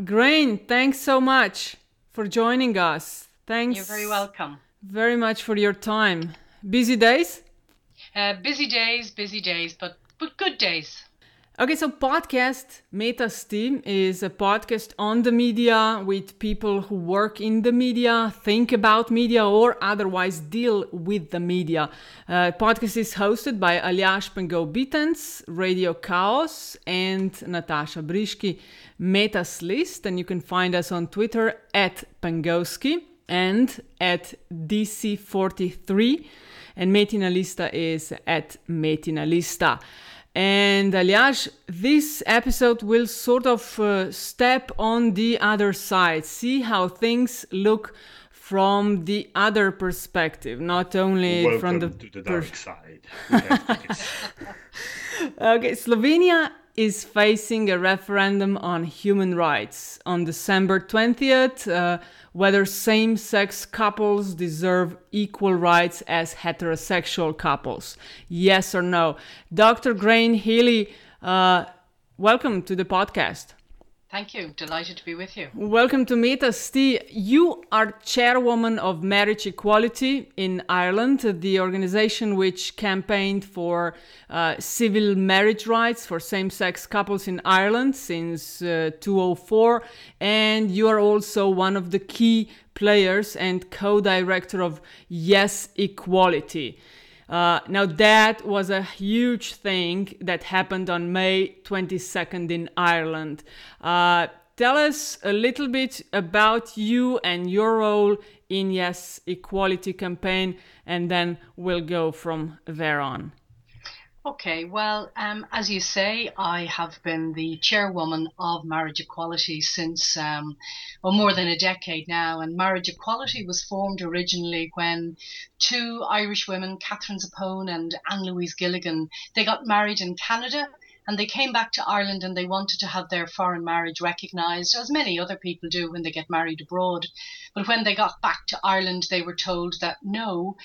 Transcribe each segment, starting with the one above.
Grainne, thanks so much for joining us. Thanks. You're very welcome. Very much for your time. Busy days? Uh, busy days, busy days, but but good days. Okay, so podcast Metasti is a podcast on the media with people who work in the media, think about media, or otherwise deal with the media. Uh, podcast is hosted by Aljaž Pengov Bitenc, Radio Chaos, and Natasha Briški, Metas List, and you can find us on Twitter at Pengovsky and at DC43, and Metina Lista is at Metina Lista. And Aljaž, this episode will sort of uh, step on the other side, see how things look from the other perspective, not only Welcome from the, the dark side. Okay, Slovenia is facing a referendum on human rights on December 20th, uh, whether same sex couples deserve equal rights as heterosexual couples. Yes or no? Dr. Grainne Healy, uh, welcome to the podcast. Thank you. Delighted to be with you. Welcome to Metasti. You are chairwoman of Marriage Equality in Ireland, the organization which campaigned for uh, civil marriage rights for same sex couples in Ireland since uh, 2004. And you are also one of the key players and co director of Yes Equality. Uh, now, that was a huge thing that happened on May 22nd in Ireland. Uh, tell us a little bit about you and your role in Yes Equality campaign, and then we'll go from there on. Okay, well, um, as you say, I have been the chairwoman of Marriage Equality since um, well more than a decade now. And Marriage Equality was formed originally when two Irish women, Catherine Zappone and Anne Louise Gilligan, they got married in Canada and they came back to Ireland and they wanted to have their foreign marriage recognised, as many other people do when they get married abroad. But when they got back to Ireland, they were told that no,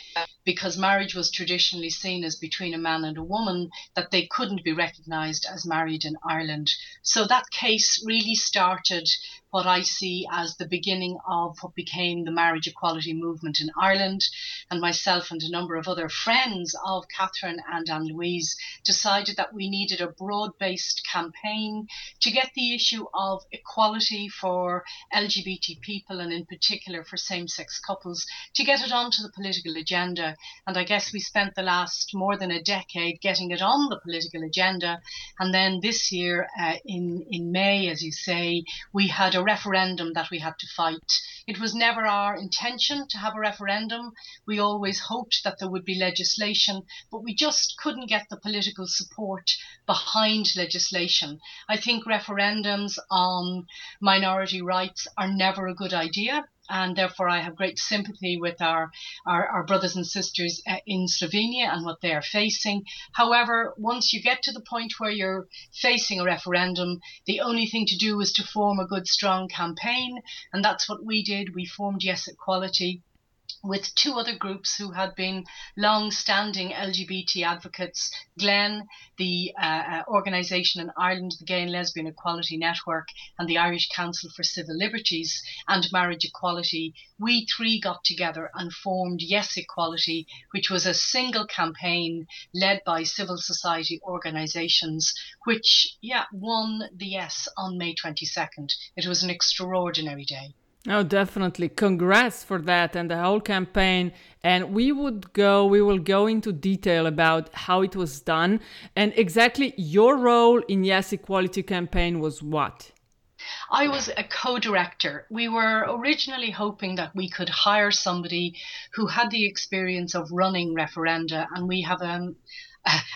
because marriage was traditionally seen as between a man and a woman, that they couldn't be recognised as married in Ireland. So that case really started what I see as the beginning of what became the marriage equality movement in Ireland. And myself and a number of other friends of Catherine and Anne Louise decided that we needed a broad based campaign to get the issue of equality for LGBT people and, in particular, for same sex couples to get it onto the political agenda. And I guess we spent the last more than a decade getting it on the political agenda. And then this year, uh, in, in May, as you say, we had a referendum that we had to fight. It was never our intention to have a referendum. We always hoped that there would be legislation, but we just couldn't get the political support behind legislation. I think referendums on minority rights are never a good idea and therefore I have great sympathy with our, our, our brothers and sisters uh, in Slovenia and what they are facing. However, once you get to the point where you're facing a referendum, the only thing to do is to form a good, strong campaign, and that's what we did. We formed Yes Equality with two other groups who had been long-standing LGBT advocates, Glen, the uh, uh, organisation in Ireland, the Gay and Lesbian Equality Network, and the Irish Council for Civil Liberties and Marriage Equality. We three got together and formed Yes Equality, which was a single campaign led by civil society organisations, which, yeah, won the Yes on May 22nd. It was an extraordinary day. Oh, definitely. Congrats for that and the whole campaign. And we would go, we will go into detail about how it was done. And exactly your role in Yes Equality campaign was what? I was a co director. We were originally hoping that we could hire somebody who had the experience of running referenda, and we have um,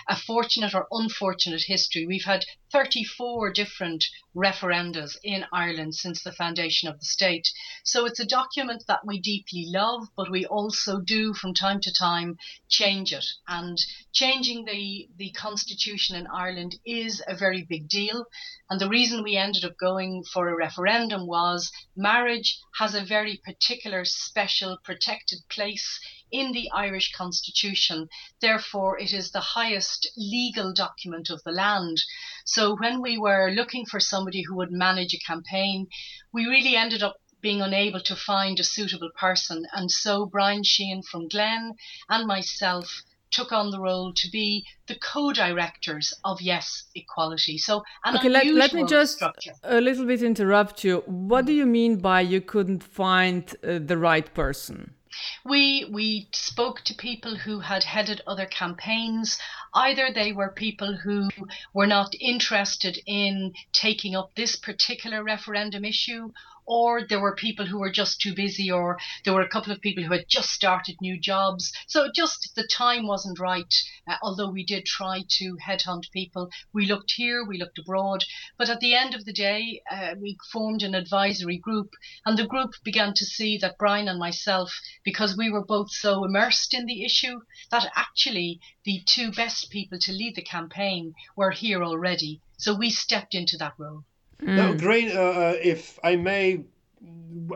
a, fortunate or unfortunate history. We've had 34 different referendas in Ireland since the foundation of the state. So it's a document that we deeply love, but we also do from time to time change it. And changing the, the constitution in Ireland is a very big deal. And the reason we ended up going for a referendum was marriage has a very particular, special, protected place in the Irish Constitution. Therefore, it is the highest legal document of the land. So when we were looking for somebody who would manage a campaign, we really ended up being unable to find a suitable person. And so Brian Sheehan from Glen and myself took on the role to be the co-directors of Yes Equality. So okay, let, let me just structure. a little bit interrupt you. What do you mean by you couldn't find uh, the right person? We we spoke to people who had headed other campaigns. Either they were people who were not interested in taking up this particular referendum issue, or there were people who were just too busy, or there were a couple of people who had just started new jobs. So just the time wasn't right. Uh, although we did try to headhunt people, we looked here, we looked abroad, but at the end of the day, uh, we formed an advisory group, and the group began to see that Brian and myself, because we were both so immersed in the issue, that actually the two best people to lead the campaign were here already. So we stepped into that role. Mm. Now, great. Uh, uh, if I may,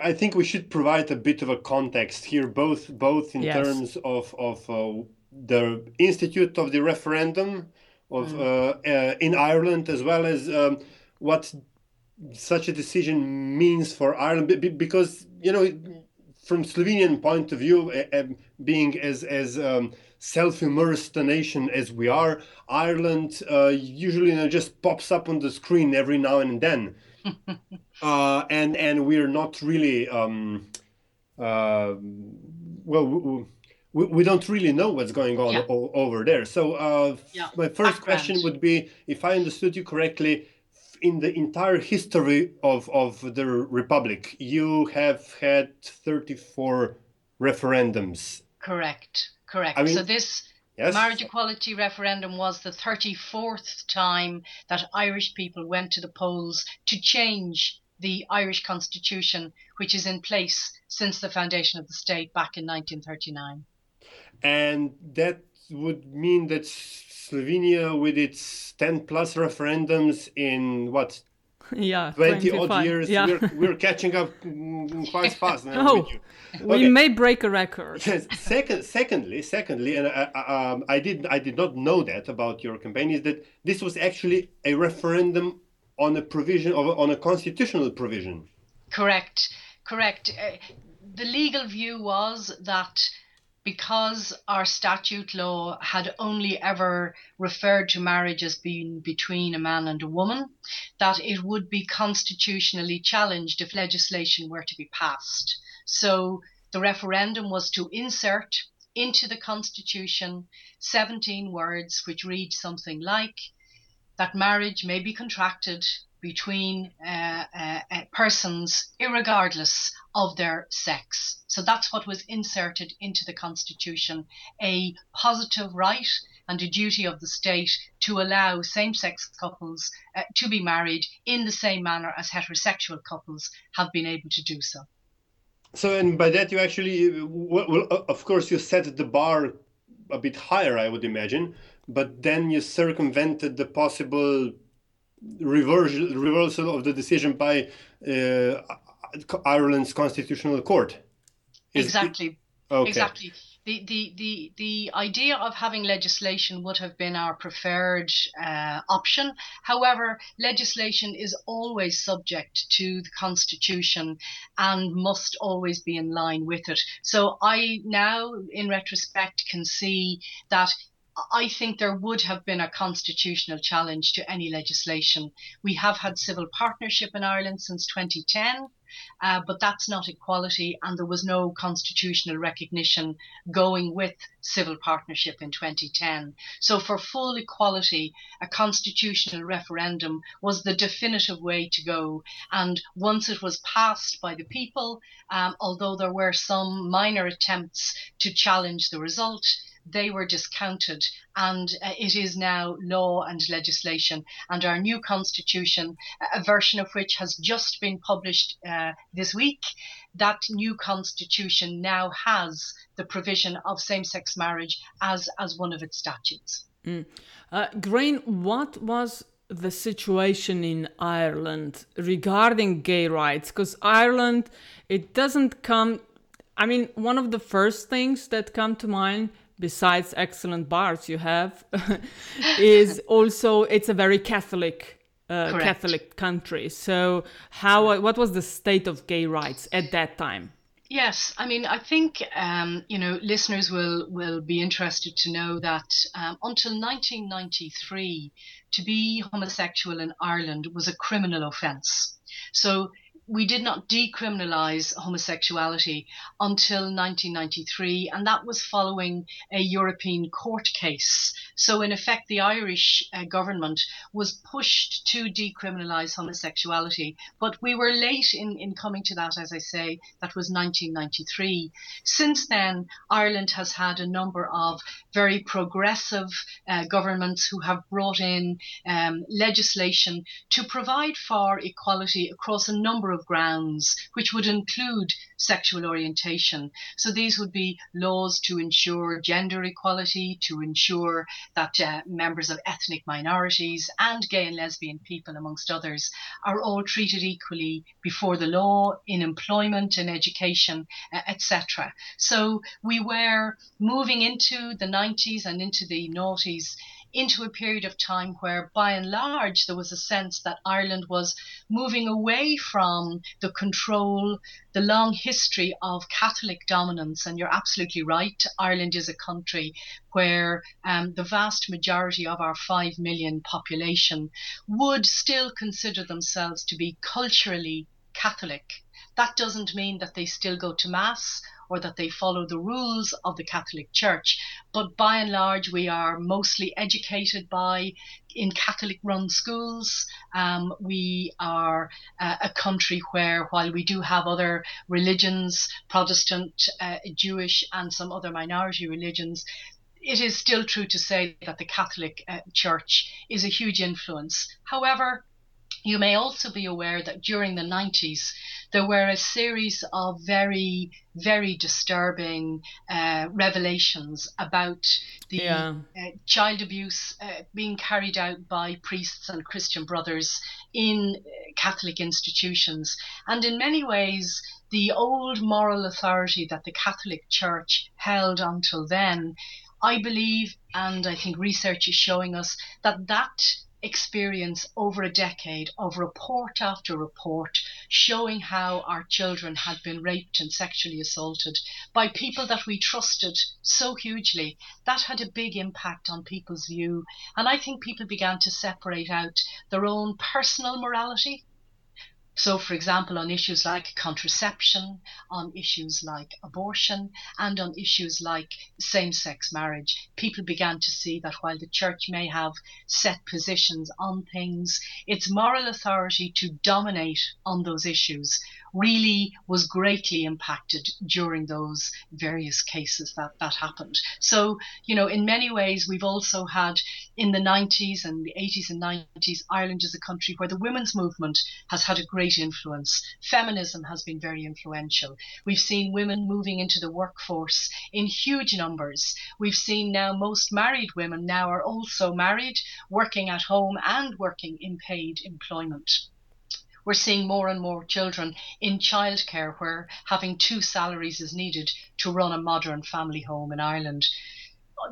I think we should provide a bit of a context here, both both in yes. terms of of uh, the institute of the referendum of mm. uh, uh, in Ireland, as well as um, what such a decision means for Ireland, because you know, from Slovenian point of view, uh, being as as um, self-immersed a nation as we are, Ireland uh, usually you know, just pops up on the screen every now and then, uh, and and we're not really um, uh, well. We, we don't really know what's going on yeah. o- over there. So, uh, yeah. my first question would be if I understood you correctly, in the entire history of, of the Republic, you have had 34 referendums. Correct. Correct. I mean, so this yes. marriage equality referendum was the 34th time that Irish people went to the polls to change the Irish constitution, which is in place since the foundation of the state back in 1939. And that would mean that Slovenia, with its 10 plus referendums in what yeah 20 odd years yeah. we're, we're catching up quite fast oh we may break a record. Yes second secondly secondly and I, um, I did i did not know that about your campaign is that this was actually a referendum on a provision of on a constitutional provision. Correct correct. Uh, the legal view was that because our statute law had only ever referred to marriage as being between a man and a woman, that it would be constitutionally challenged if legislation were to be passed. So the referendum was to insert into the Constitution 17 words which read something like that marriage may be contracted between uh, uh, uh, persons, regardless of their sex. So that's what was inserted into the Constitution a positive right and a duty of the state to allow same sex couples uh, to be married in the same manner as heterosexual couples have been able to do so. So, and by that, you actually, well, of course, you set the bar a bit higher, I would imagine, but then you circumvented the possible reversal, reversal of the decision by uh, Ireland's constitutional court. Is exactly. It? Okay. Exactly. The, the, the, the idea of having legislation would have been our preferred uh, option. However, legislation is always subject to the Constitution and must always be in line with it. So I now, in retrospect, can see that I think there would have been a constitutional challenge to any legislation. We have had civil partnership in Ireland since 2010, uh, but that's not equality, and there was no constitutional recognition going with civil partnership in 2010. So, for full equality, a constitutional referendum was the definitive way to go. And once it was passed by the people, um, although there were some minor attempts to challenge the result, they were discounted and uh, it is now law and legislation. And our new constitution, a version of which has just been published uh, this week, that new constitution now has the provision of same-sex marriage as as one of its statutes. Mm. Uh, Grainne, what was the situation in Ireland regarding gay rights? Because Ireland, it doesn't come I mean, one of the first things that come to mind besides excellent bars you have is also it's a very catholic uh, catholic country. So how what was the state of gay rights at that time? Yes, I mean, I think um, you know listeners will will be interested to know that um, until 1993, to be homosexual in Ireland was a criminal offence. So we did not decriminalise homosexuality until 1993, and that was following a European court case. So, in effect, the Irish uh, government was pushed to decriminalise homosexuality, but we were late in, in coming to that, as I say, that was 1993. Since then, Ireland has had a number of very progressive uh, governments who have brought in um, legislation to provide for equality across a number of of grounds, which would include sexual orientation. So these would be laws to ensure gender equality, to ensure that uh, members of ethnic minorities and gay and lesbian people, amongst others, are all treated equally before the law, in employment, in education, etc. So we were moving into the 90s and into the noughties into a period of time where, by and large, there was a sense that Ireland was moving away from the control, the long history of Catholic dominance. And you're absolutely right. Ireland is a country where um, the vast majority of our 5 million population would still consider themselves to be culturally Catholic. That doesn't mean that they still go to Mass or that they follow the rules of the Catholic Church. But by and large, we are mostly educated by in Catholic run schools. Um, we are uh, a country where, while we do have other religions, Protestant, uh, Jewish, and some other minority religions, it is still true to say that the Catholic uh, Church is a huge influence. However, you may also be aware that during the 90s, there were a series of very, very disturbing uh, revelations about the yeah. uh, child abuse uh, being carried out by priests and Christian brothers in uh, Catholic institutions. And in many ways, the old moral authority that the Catholic Church held until then, I believe, and I think research is showing us that that experience over a decade of report after report showing how our children had been raped and sexually assaulted by people that we trusted so hugely. That had a big impact on people's view. And I think people began to separate out their own personal morality so, for example, on issues like contraception, on issues like abortion, and on issues like same sex marriage, people began to see that while the church may have set positions on things, its moral authority to dominate on those issues really was greatly impacted during those various cases that, that happened. So, you know, in many ways, we've also had in the 90s and the 80s and 90s, Ireland is a country where the women's movement has had a great influence. Feminism has been very influential. We've seen women moving into the workforce in huge numbers. We've seen now most married women now are also married, working at home and working in paid employment we're seeing more and more children in childcare where having two salaries is needed to run a modern family home in Ireland.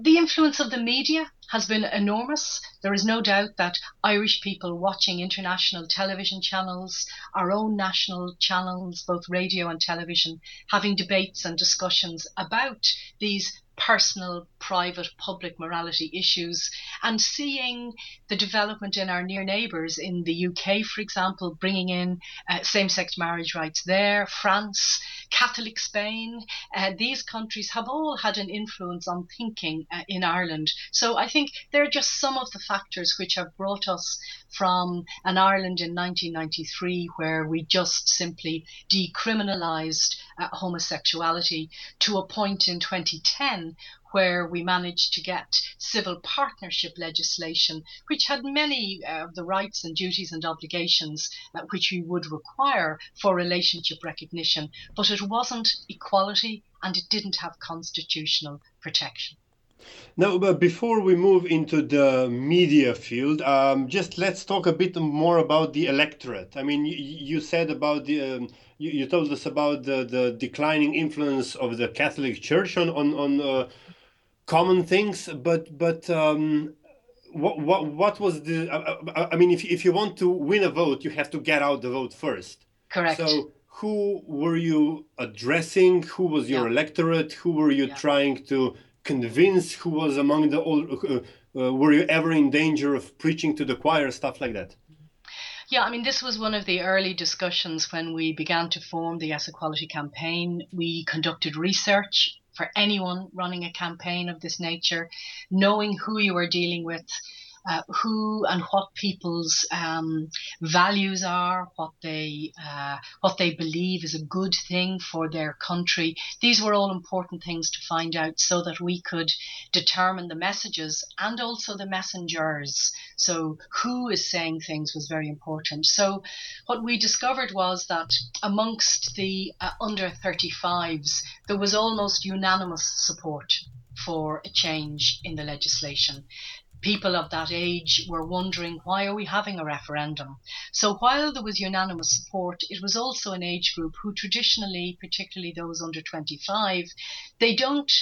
The influence of the media has been enormous. There is no doubt that Irish people watching international television channels, our own national channels, both radio and television, having debates and discussions about these personal, private, public morality issues and seeing the development in our near neighbours in the UK, for example, bringing in uh, same sex marriage rights there, France, Catholic Spain. Uh, these countries have all had an influence on thinking uh, in Ireland. So I think they're just some of the factors which have brought us from an Ireland in 1993 where we just simply decriminalised uh, homosexuality to a point in 2010 where we managed to get civil partnership legislation, which had many uh, of the rights and duties and obligations uh, which we would require for relationship recognition, but it wasn't equality and it didn't have constitutional protection. Now, but before we move into the media field, um, just let's talk a bit more about the electorate. I mean, you, you said about the, um, you, you, told us about the, the declining influence of the Catholic Church on on, on uh, common things, but but um, what what what was the? I, I mean, if if you want to win a vote, you have to get out the vote first. Correct. So who were you addressing? Who was your yeah. electorate? Who were you yeah. trying to convince? Who was among the old? Uh, uh, were you ever in danger of preaching to the choir? Stuff like that. Yeah, I mean, this was one of the early discussions when we began to form the Yes Equality campaign. We conducted research for anyone running a campaign of this nature, knowing who you are dealing with, uh, who and what people's um, values are, what they uh, what they believe is a good thing for their country. These were all important things to find out, so that we could determine the messages and also the messengers. So who is saying things was very important. So what we discovered was that amongst the uh, under 35s, there was almost unanimous support for a change in the legislation people of that age were wondering why are we having a referendum so while there was unanimous support it was also an age group who traditionally particularly those under 25 they don't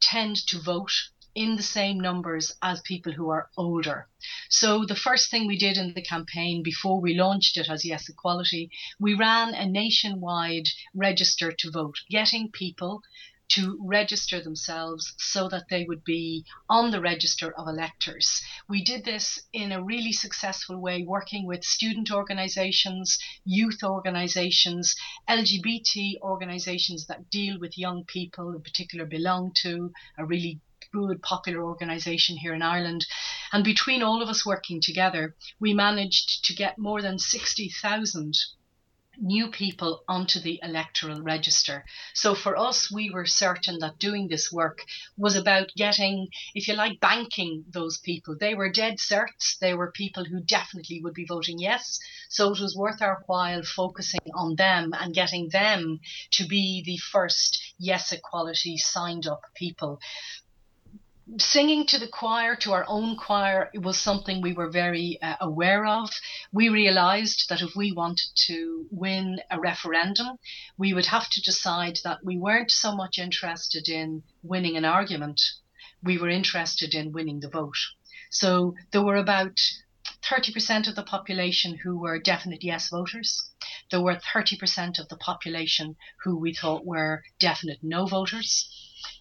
tend to vote in the same numbers as people who are older. So the first thing we did in the campaign before we launched it as Yes Equality, we ran a nationwide register to vote, getting people to register themselves so that they would be on the register of electors. We did this in a really successful way, working with student organisations, youth organisations, LGBT organisations that deal with young people, in particular, belong to a really good popular organisation here in Ireland. And between all of us working together, we managed to get more than 60,000 new people onto the electoral register. So for us, we were certain that doing this work was about getting, if you like, banking those people. They were dead certs. They were people who definitely would be voting yes. So it was worth our while focusing on them and getting them to be the first yes equality signed up people singing to the choir, to our own choir, it was something we were very uh, aware of. We realised that if we wanted to win a referendum, we would have to decide that we weren't so much interested in winning an argument, we were interested in winning the vote. So there were about 30% of the population who were definite yes voters. There were 30% of the population who we thought were definite no voters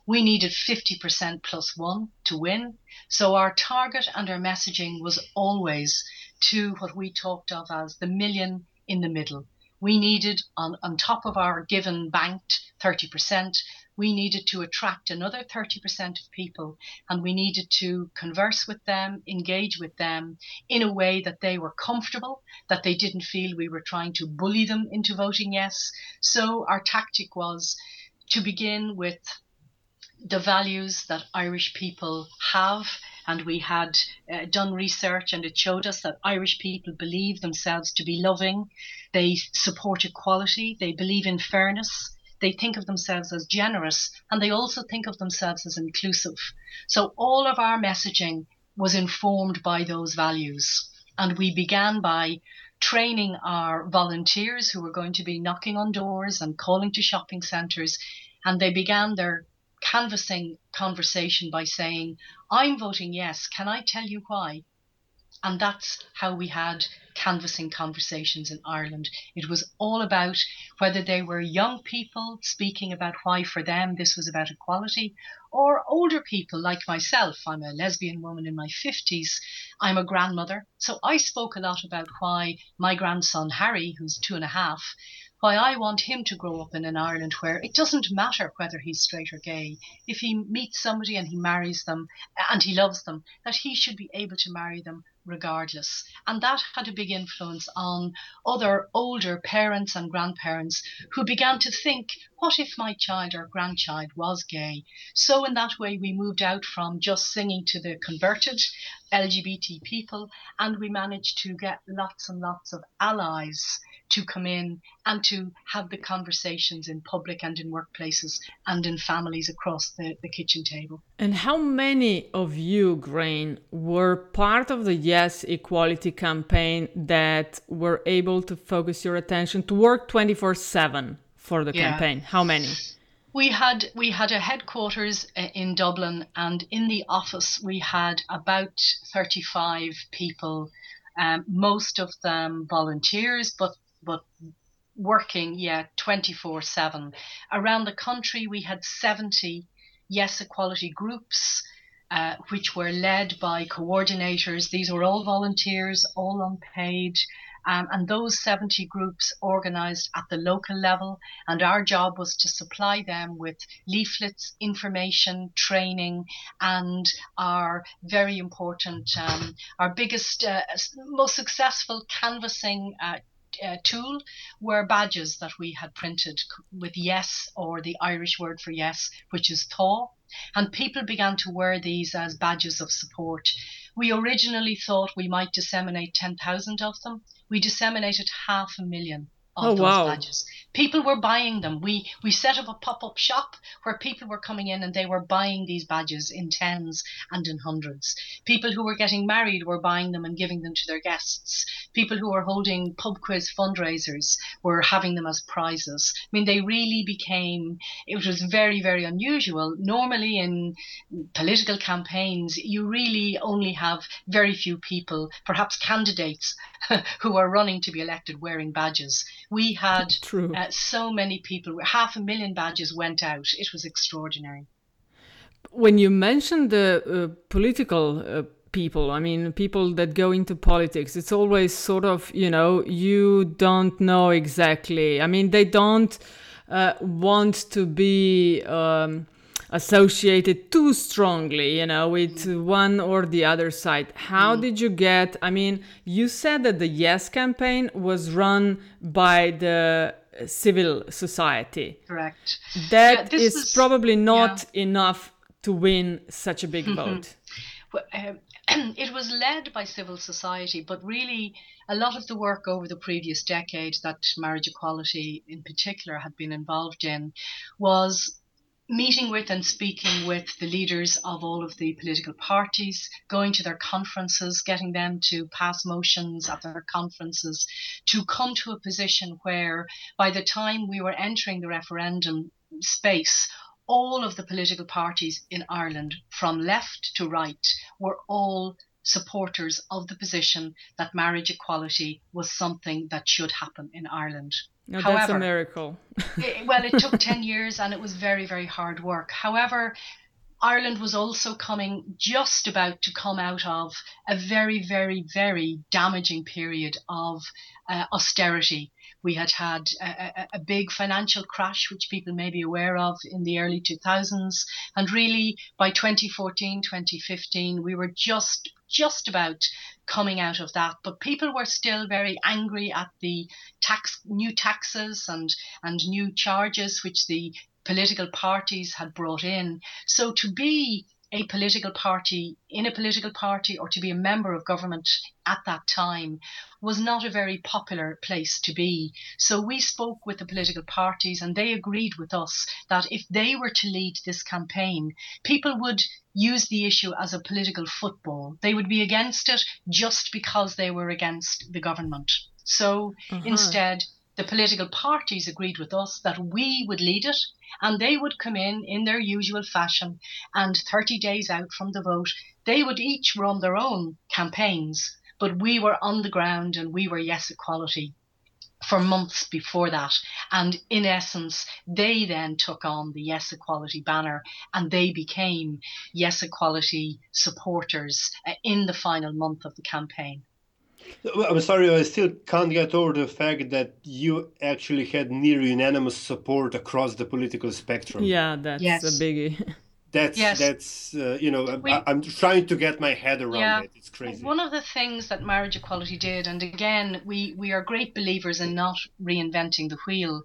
we needed 50% plus one to win. So our target and our messaging was always to what we talked of as the million in the middle. We needed, on, on top of our given banked 30%, we needed to attract another 30% of people and we needed to converse with them, engage with them in a way that they were comfortable, that they didn't feel we were trying to bully them into voting yes. So our tactic was to begin with the values that Irish people have. And we had uh, done research, and it showed us that Irish people believe themselves to be loving. They support equality. They believe in fairness. They think of themselves as generous, and they also think of themselves as inclusive. So all of our messaging was informed by those values. And we began by training our volunteers who were going to be knocking on doors and calling to shopping centres. And they began their canvassing conversation by saying, I'm voting yes. Can I tell you why? And that's how we had canvassing conversations in Ireland. It was all about whether they were young people speaking about why for them this was about equality, or older people like myself. I'm a lesbian woman in my 50s. I'm a grandmother. So I spoke a lot about why my grandson Harry, who's two and a half, why I want him to grow up in an Ireland where it doesn't matter whether he's straight or gay. If he meets somebody and he marries them uh, and he loves them, that he should be able to marry them regardless. And that had a big influence on other older parents and grandparents who began to think, what if my child or grandchild was gay? So, in that way, we moved out from just singing to the converted LGBT people and we managed to get lots and lots of allies to come in and to have the conversations in public and in workplaces and in families across the, the kitchen table. And how many of you, Grainne, were part of the Yes Equality campaign that were able to focus your attention to work 24 7 for the yeah. campaign? How many? We had we had a headquarters uh, in Dublin, and in the office we had about thirty five people, um, most of them volunteers, but but working yeah twenty four seven. Around the country we had seventy yes equality groups. Uh, which were led by coordinators. These were all volunteers, all unpaid, um, and those 70 groups organised at the local level. And our job was to supply them with leaflets, information, training, and our very important, um, our biggest, uh, most successful canvassing uh, uh, tool were badges that we had printed with yes or the Irish word for yes, which is tá. And people began to wear these as badges of support. We originally thought we might disseminate 10,000 of them. We disseminated half a million Oh, of oh, those wow. badges. People were buying them. We we set up a pop up shop where people were coming in and they were buying these badges in tens and in hundreds. People who were getting married were buying them and giving them to their guests. People who were holding pub quiz fundraisers were having them as prizes. I mean, they really became. It was very very unusual. Normally in political campaigns, you really only have very few people, perhaps candidates, who are running to be elected wearing badges we had uh, so many people, half a million badges went out. It was extraordinary. When you mentioned the uh, political uh, people, I mean, people that go into politics, it's always sort of, you know, you don't know exactly. I mean, they don't uh, want to be. Um, associated too strongly, you know, with one or the other side. How mm. did you get? I mean, you said that the Yes campaign was run by the civil society. Correct. That yeah, is probably not yeah. enough to win such a big vote. Well, um, it was led by civil society, but really a lot of the work over the previous decade that marriage equality in particular had been involved in was meeting with and speaking with the leaders of all of the political parties, going to their conferences, getting them to pass motions at their conferences, to come to a position where by the time we were entering the referendum space, all of the political parties in Ireland, from left to right, were all supporters of the position that marriage equality was something that should happen in Ireland. No, However, that's a miracle. it, well, it took 10 years and it was very, very hard work. However, Ireland was also coming just about to come out of a very, very, very damaging period of uh, austerity. We had had a, a, a, big financial crash, which people may be aware of in the early 2000s. And really, by 2014, 2015, we were just just about coming out of that. But people were still very angry at the tax, new taxes and, and new charges which the political parties had brought in. So to be a political party in a political party or to be a member of government at that time was not a very popular place to be. So we spoke with the political parties and they agreed with us that if they were to lead this campaign, people would use the issue as a political football. They would be against it just because they were against the government. So uh-huh. instead, the political parties agreed with us that we would lead it and they would come in in their usual fashion and 30 days out from the vote they would each run their own campaigns but we were on the ground and we were yes equality for months before that. And in essence, they then took on the Yes Equality banner and they became Yes Equality supporters uh, in the final month of the campaign. I'm sorry, I still can't get over the fact that you actually had near unanimous support across the political spectrum. Yeah, that's yes. a biggie. that's yes. that's uh, you know we, I, am trying to get my head around yeah, it. It's crazy. One of the things that marriage equality did and again we we are great believers in not reinventing the wheel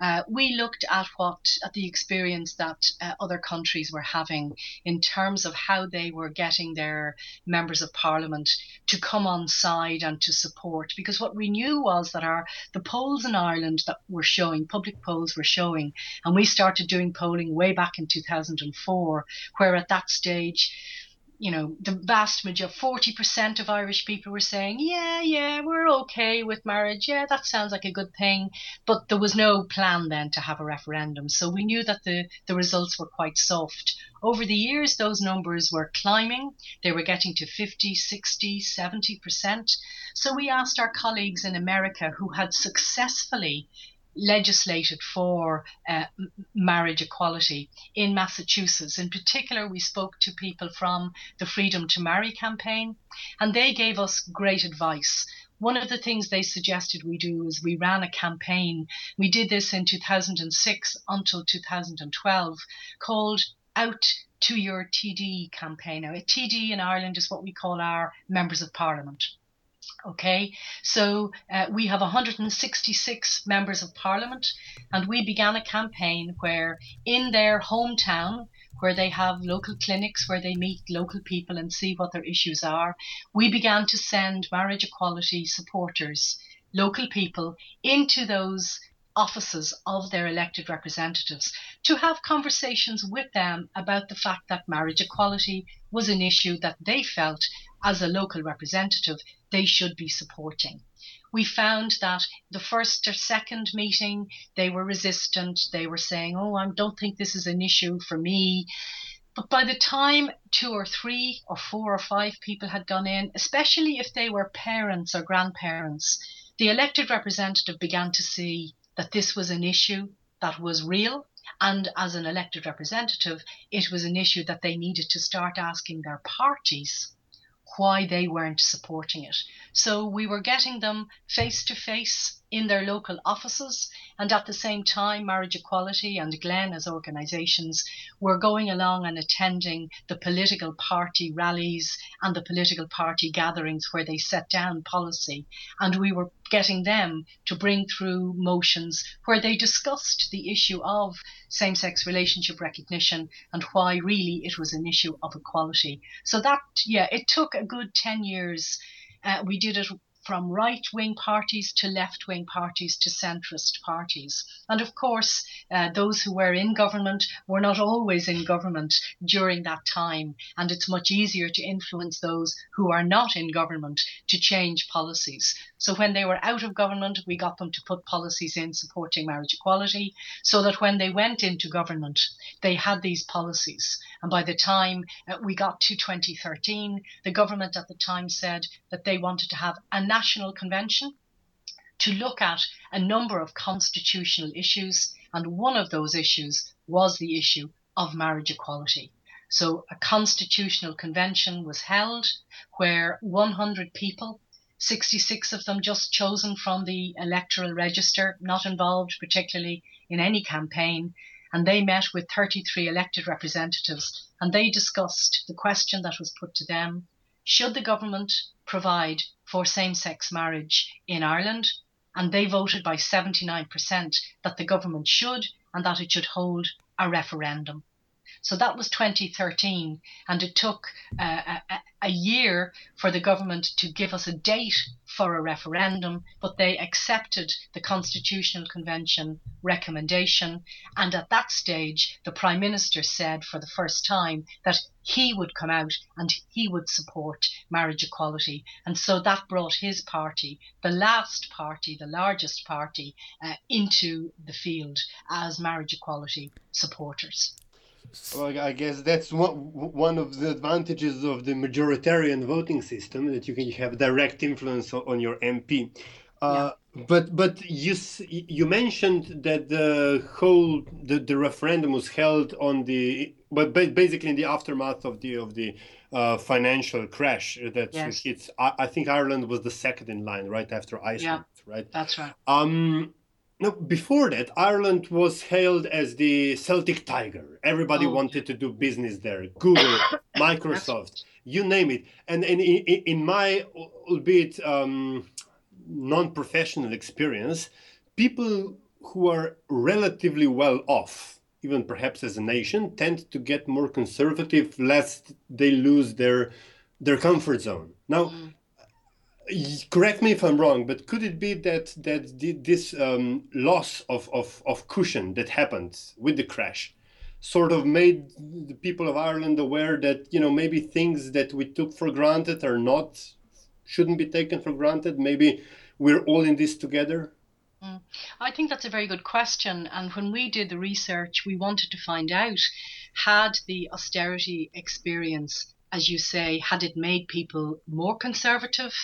uh, we looked at what at the experience that uh, other countries were having in terms of how they were getting their members of parliament to come on side and to support. Because what we knew was that our the polls in Ireland that were showing public polls were showing and we started doing polling way back in 2004 where at that stage you know, the vast majority, 40% of Irish people were saying, yeah, yeah, we're okay with marriage. Yeah, that sounds like a good thing. But there was no plan then to have a referendum. So we knew that the, the results were quite soft. Over the years, those numbers were climbing. They were getting to 50, 60, 70%. So we asked our colleagues in America who had successfully legislated for uh, marriage equality in Massachusetts. In particular, we spoke to people from the Freedom to Marry campaign, and they gave us great advice. One of the things they suggested we do is we ran a campaign. We did this in 2006 until 2012 called Out to Your TD campaign. Now, a TD in Ireland is what we call our members of parliament. Okay, so uh, we have 166 members of parliament, and we began a campaign where, in their hometown, where they have local clinics where they meet local people and see what their issues are, we began to send marriage equality supporters, local people, into those offices of their elected representatives to have conversations with them about the fact that marriage equality was an issue that they felt as a local representative they should be supporting. We found that the first or second meeting, they were resistant. They were saying, Oh, I don't think this is an issue for me. But by the time two or three or four or five people had gone in, especially if they were parents or grandparents, the elected representative began to see that this was an issue that was real. And as an elected representative, it was an issue that they needed to start asking their parties why they weren't supporting it. So we were getting them face to face in their local offices. And at the same time, Marriage Equality and Glen as organisations were going along and attending the political party rallies and the political party gatherings where they set down policy. And we were getting them to bring through motions where they discussed the issue of same sex relationship recognition and why really it was an issue of equality. So that, yeah, it took a good 10 years. Uh, we did it from right wing parties to left wing parties to centrist parties. And of course, uh, those who were in government were not always in government during that time. And it's much easier to influence those who are not in government to change policies. So when they were out of government, we got them to put policies in supporting marriage equality so that when they went into government, they had these policies. And by the time uh, we got to 2013, the government at the time said that they wanted to have a national convention to look at a number of constitutional issues. And one of those issues was the issue of marriage equality. So a constitutional convention was held where 100 people 66 of them just chosen from the electoral register, not involved particularly in any campaign. And they met with 33 elected representatives and they discussed the question that was put to them should the government provide for same sex marriage in Ireland? And they voted by 79% that the government should and that it should hold a referendum. So that was 2013, and it took uh, a, a, year for the government to give us a date for a referendum, but they accepted the Constitutional Convention recommendation. And at that stage, the Prime Minister said for the first time that he would come out and he would support marriage equality. And so that brought his party, the last party, the largest party, uh, into the field as marriage equality supporters. Well, I guess that's one one of the advantages of the majoritarian voting system that you can have direct influence on your MP. Uh, yeah. But but you you mentioned that the whole the, the referendum was held on the but basically in the aftermath of the of the uh, financial crash that yes. hits. I, I, think Ireland was the second in line right after Iceland, yeah, right? That's right. Um, no, before that, Ireland was hailed as the Celtic Tiger. Everybody oh. wanted to do business there. Google, Microsoft, you name it. And, and in, in my, albeit um, non professional experience, people who are relatively well off, even perhaps as a nation, tend to get more conservative lest they lose their their comfort zone. Now, mm correct me if I'm wrong, but could it be that that this um, loss of, of, of cushion that happened with the crash sort of made the people of Ireland aware that you know maybe things that we took for granted are not shouldn't be taken for granted. Maybe we're all in this together. Mm. I think that's a very good question. And when we did the research, we wanted to find out had the austerity experience as you say, had it made people more conservative?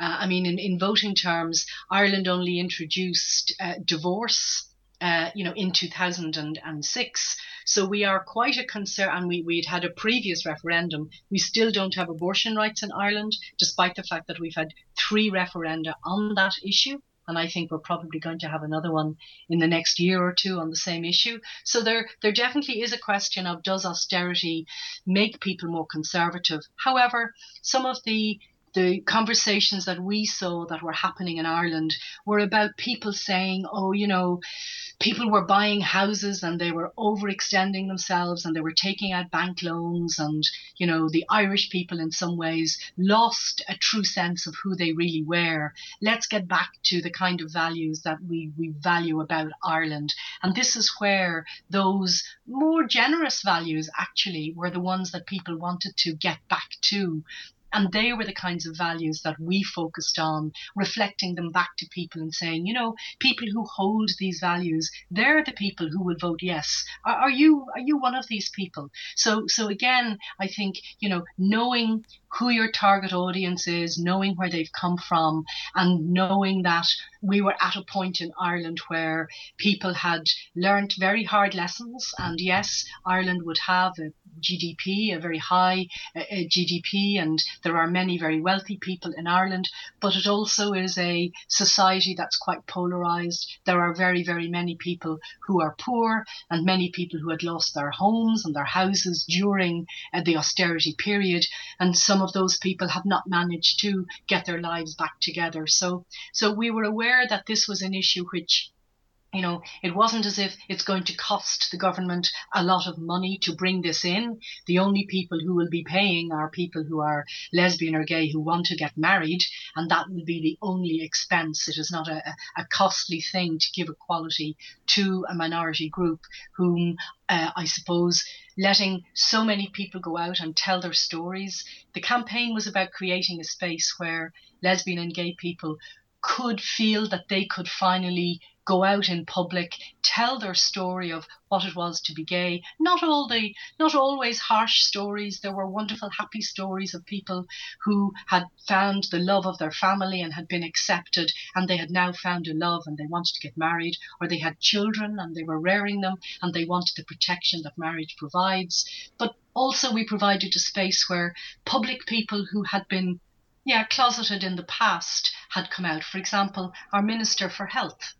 Uh, I mean, in, in voting terms, Ireland only introduced uh, divorce. Uh, you know, in 2006. So we are quite a concern, and we, we'd had a previous referendum. We still don't have abortion rights in Ireland, despite the fact that we've had three referenda on that issue and I think we're probably going to have another one in the next year or two on the same issue. So there, there definitely is a question of does austerity make people more conservative? However, some of the the conversations that we saw that were happening in Ireland were about people saying, oh, you know, people were buying houses and they were overextending themselves and they were taking out bank loans and you know the irish people in some ways lost a true sense of who they really were. Let's get back to the kind of values that we, we value about ireland. And this is where those more generous values actually were the ones that people wanted to get back to and they were the kinds of values that we focused on, reflecting them back to people and saying, you know, people who hold these values, they're the people who will vote yes. Are, are you are you one of these people? So so again, I think, you know, knowing who your target audience is, knowing where they've come from, and knowing that we were at a point in Ireland where people had learnt very hard lessons. And yes, Ireland would have a GDP, a very high uh, GDP, and there are many very wealthy people in Ireland, but it also is a society that's quite polarized. There are very, very many people who are poor and many people who had lost their homes and their houses during uh, the austerity period, and some of those people have not managed to get their lives back together. So, so we were aware that this was an issue which you know, it wasn't as if it's going to cost the government a lot of money to bring this in. The only people who will be paying are people who are lesbian or gay who want to get married, and that will be the only expense. It is not a, a costly thing to give equality to a minority group whom uh, I suppose letting so many people go out and tell their stories. The campaign was about creating a space where lesbian and gay people could feel that they could finally go out in public, tell their story of what it was to be gay. Not all the, not always harsh stories. There were wonderful, happy stories of people who had found the love of their family and had been accepted, and they had now found a love and they wanted to get married, or they had children and they were rearing them and they wanted the protection that marriage provides. But also, we provided a space where public people who had been yeah, closeted in the past had come out. For example, our Minister for Health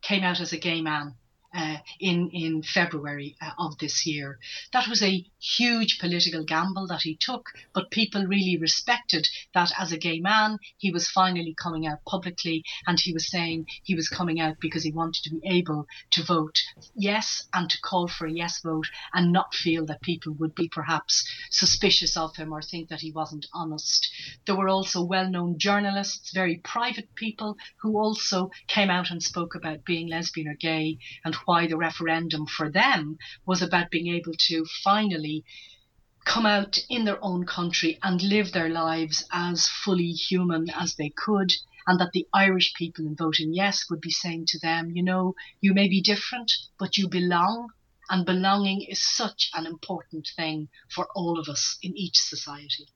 came out as a gay man uh, in in February uh, of this year. That was a huge political gamble that he took, but people really respected that as a gay man, he was finally coming out publicly and he was saying he was coming out because he wanted to be able to vote yes and to call for a yes vote and not feel that people would be perhaps suspicious of him or think that he wasn't honest. There were also well-known journalists, very private people who also came out and spoke about being lesbian or gay and why the referendum for them was about being able to finally come out in their own country and live their lives as fully human as they could. And that the Irish people in voting yes would be saying to them, you know, you may be different, but you belong. And belonging is such an important thing for all of us in each society.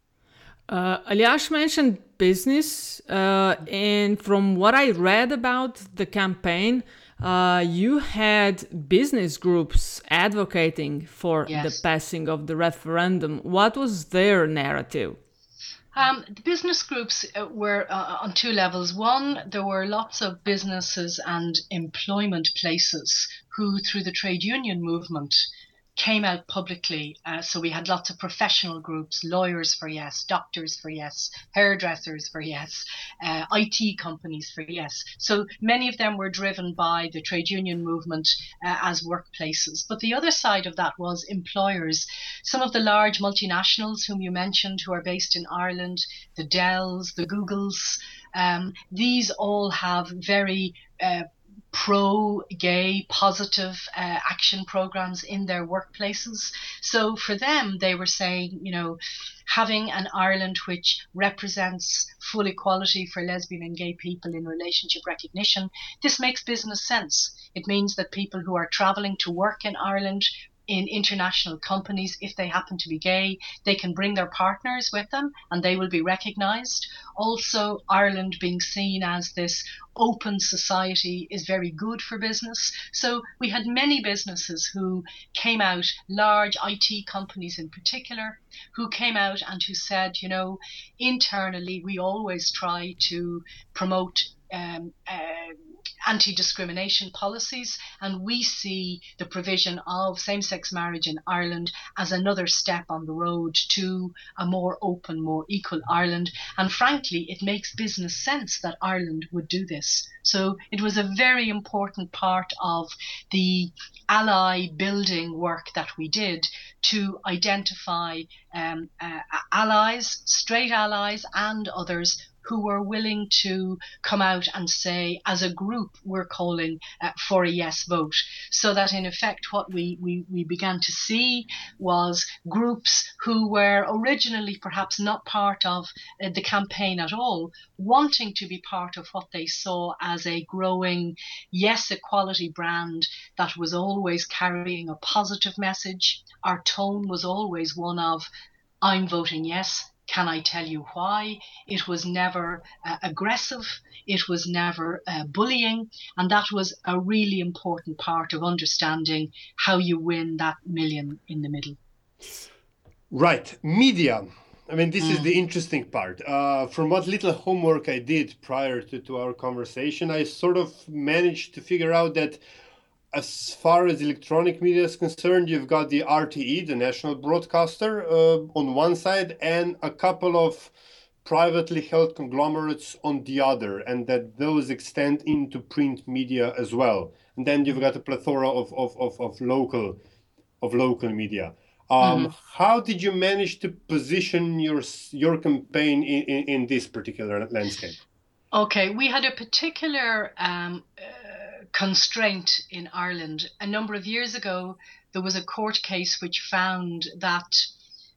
Uh, Aljaž mentioned business, uh, and from what I read about the campaign, uh, you had business groups advocating for yes. the passing of the referendum. What was their narrative? Um, the business groups uh, were uh, on two levels. One, there were lots of businesses and employment places who, through the trade union movement, came out publicly. Uh, so we had lots of professional groups, lawyers for yes, doctors for yes, hairdressers for yes, uh, IT companies for yes. So many of them were driven by the trade union movement uh, as workplaces. But the other side of that was employers. Some of the large multinationals whom you mentioned who are based in Ireland, the Dells, the Googles, um, these all have very uh, pro gay positive uh, action programs in their workplaces. So for them, they were saying, you know, having an Ireland which represents full equality for lesbian and gay people in relationship recognition, this makes business sense. It means that people who are traveling to work in Ireland in international companies, if they happen to be gay, they can bring their partners with them and they will be recognized. Also, Ireland being seen as this open society is very good for business. So we had many businesses who came out, large IT companies in particular, who came out and who said, you know, internally we always try to promote um, uh, anti discrimination policies, and we see the provision of same sex marriage in Ireland as another step on the road to a more open, more equal Ireland. And frankly, it makes business sense that Ireland would do this. So it was a very important part of the ally building work that we did to identify um, uh, allies, straight allies, and others who were willing to come out and say, as a group, we're calling uh, for a yes vote. So that in effect, what we, we, we began to see was groups who were originally perhaps not part of uh, the campaign at all, wanting to be part of what they saw as a growing yes equality brand that was always carrying a positive message. Our tone was always one of, I'm voting yes can I tell you why? It was never uh, aggressive, it was never uh, bullying, and that was a really important part of understanding how you win that million in the middle. Right, media. I mean, this mm. is the interesting part. Uh, from what little homework I did prior to, to our conversation, I sort of managed to figure out that as far as electronic media is concerned, you've got the RTE, the national broadcaster, uh, on one side, and a couple of privately held conglomerates on the other, and that those extend into print media as well. And then you've got a plethora of, of, of, of local of local media. Um, mm-hmm. How did you manage to position your your campaign in, in, in this particular landscape? Okay, we had a particular um, uh, constraint in Ireland. A number of years ago, there was a court case which found that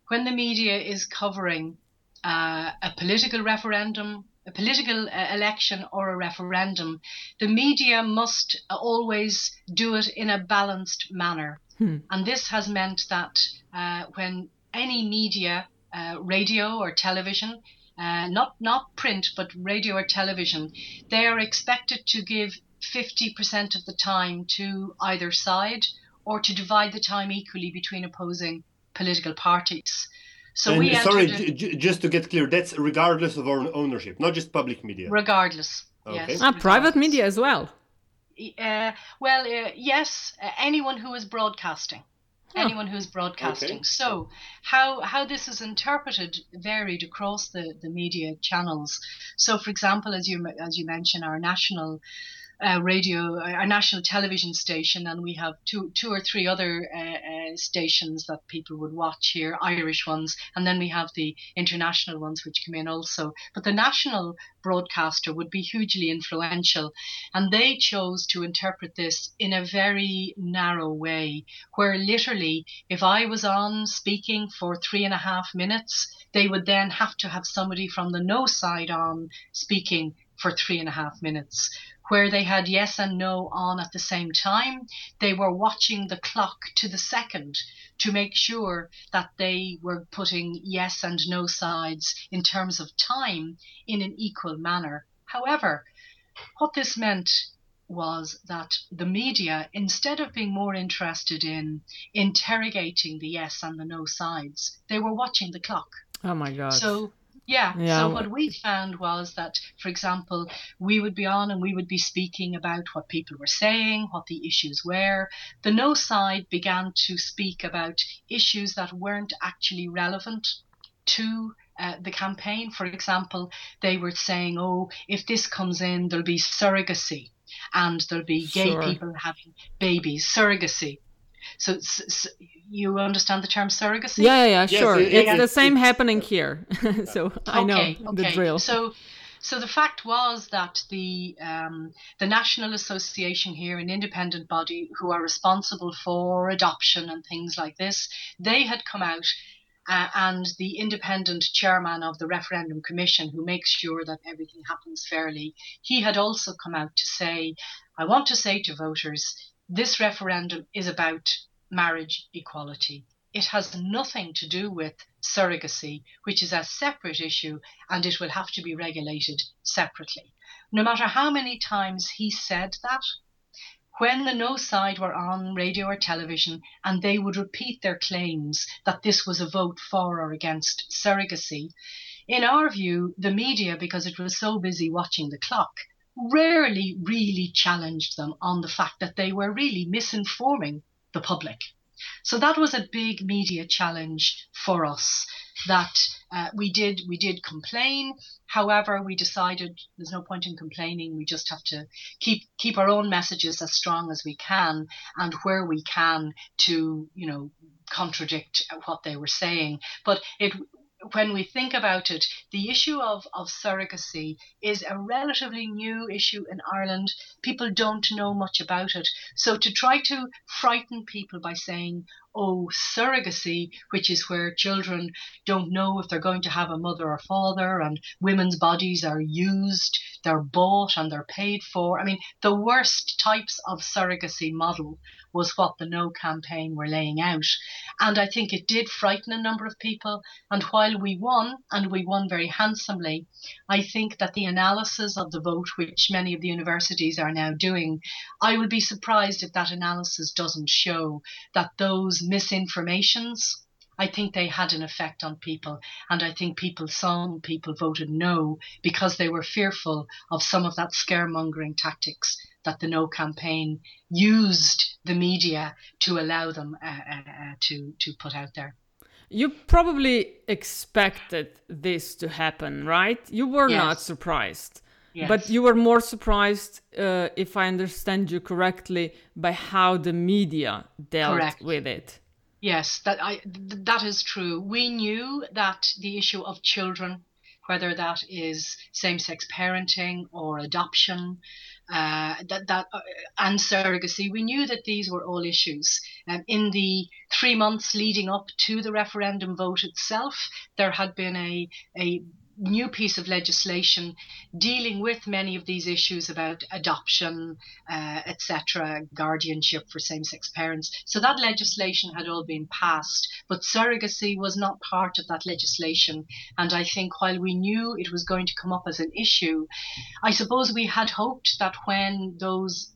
when the media is covering uh, a political referendum, a political uh, election, or a referendum, the media must always do it in a balanced manner. Hmm. And this has meant that uh, when any media, uh, radio or television, uh, not not print but radio or television, they are expected to give 50% of the time to either side or to divide the time equally between opposing political parties. So and we sorry, j- just to get clear, that's regardless of our ownership, not just public media. Regardless. Okay. Yes, ah, regardless. private media as well. Uh, well, uh, yes, uh, anyone who is broadcasting. Oh. Anyone who's broadcasting. Okay. So, how how this is interpreted varied across the, the media channels. So, for example, as you as you mentioned, our national uh, radio, our national television station, and we have two, two or three other uh, uh, stations that people would watch here, Irish ones, and then we have the international ones which come in also. But the national broadcaster would be hugely influential, and they chose to interpret this in a very narrow way, where literally, if I was on speaking for three and a half minutes, they would then have to have somebody from the no side on speaking for three and a half minutes where they had yes and no on at the same time. They were watching the clock to the second to make sure that they were putting yes and no sides in terms of time in an equal manner. However, what this meant was that the media, instead of being more interested in interrogating the yes and the no sides, they were watching the clock. Oh my God. So Yeah. yeah. So what we found was that, for example, we would be on and we would be speaking about what people were saying, what the issues were. The no side began to speak about issues that weren't actually relevant to uh, the campaign. For example, they were saying, oh, if this comes in, there'll be surrogacy and there'll be gay sure. people having babies, surrogacy. So, so, you understand the term surrogacy? Yeah, yeah, yeah sure. Yes, it, it's it, the same it, happening here. so I know okay. the drill. So, so the fact was that the um, the National Association here, an independent body who are responsible for adoption and things like this, they had come out. Uh, and the independent chairman of the referendum commission, who makes sure that everything happens fairly, he had also come out to say, I want to say to voters, this referendum is about marriage equality. It has nothing to do with surrogacy, which is a separate issue and it will have to be regulated separately. No matter how many times he said that, when the no side were on radio or television and they would repeat their claims that this was a vote for or against surrogacy, in our view, the media, because it was so busy watching the clock, rarely really challenged them on the fact that they were really misinforming the public. So that was a big media challenge for us that uh, we did we did complain. However, we decided there's no point in complaining. We just have to keep keep our own messages as strong as we can, and where we can to you know contradict what they were saying. But it when we think about it, the issue of, of surrogacy is a relatively new issue in Ireland. People don't know much about it. So to try to frighten people by saying, oh, surrogacy, which is where children don't know if they're going to have a mother or father, and women's bodies are used, they're bought, and they're paid for. I mean, the worst types of surrogacy model was what the No campaign were laying out. And I think it did frighten a number of people. And while we won, and we won very handsomely, I think that the analysis of the vote, which many of the universities are now doing, I would be surprised if that analysis doesn't show that those misinformations I think they had an effect on people. And I think people, some people voted no because they were fearful of some of that scaremongering tactics that the no campaign used the media to allow them uh, uh, uh, to, to put out there. You probably expected this to happen, right? You were yes. not surprised. Yes. But you were more surprised, uh, if I understand you correctly, by how the media dealt Correct. with it. Yes, that I that is true. We knew that the issue of children, whether that is same-sex parenting or adoption, uh, that that uh, and surrogacy, we knew that these were all issues. Um, in the three months leading up to the referendum vote itself, there had been a a new piece of legislation dealing with many of these issues about adoption, uh, etc., guardianship for same sex parents. So that legislation had all been passed, but surrogacy was not part of that legislation. And I think while we knew it was going to come up as an issue, I suppose we had hoped that when those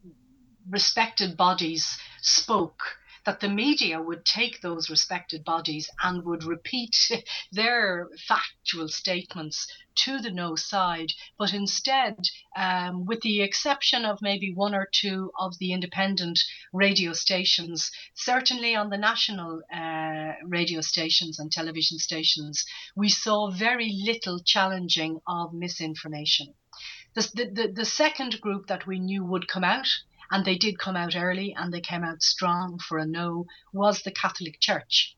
respected bodies spoke, that the media would take those respected bodies and would repeat their factual statements to the no side, but instead, um, with the exception of maybe one or two of the independent radio stations, certainly on the national uh, radio stations and television stations, we saw very little challenging of misinformation. The, the, the second group that we knew would come out and they did come out early and they came out strong for a no, was the Catholic Church.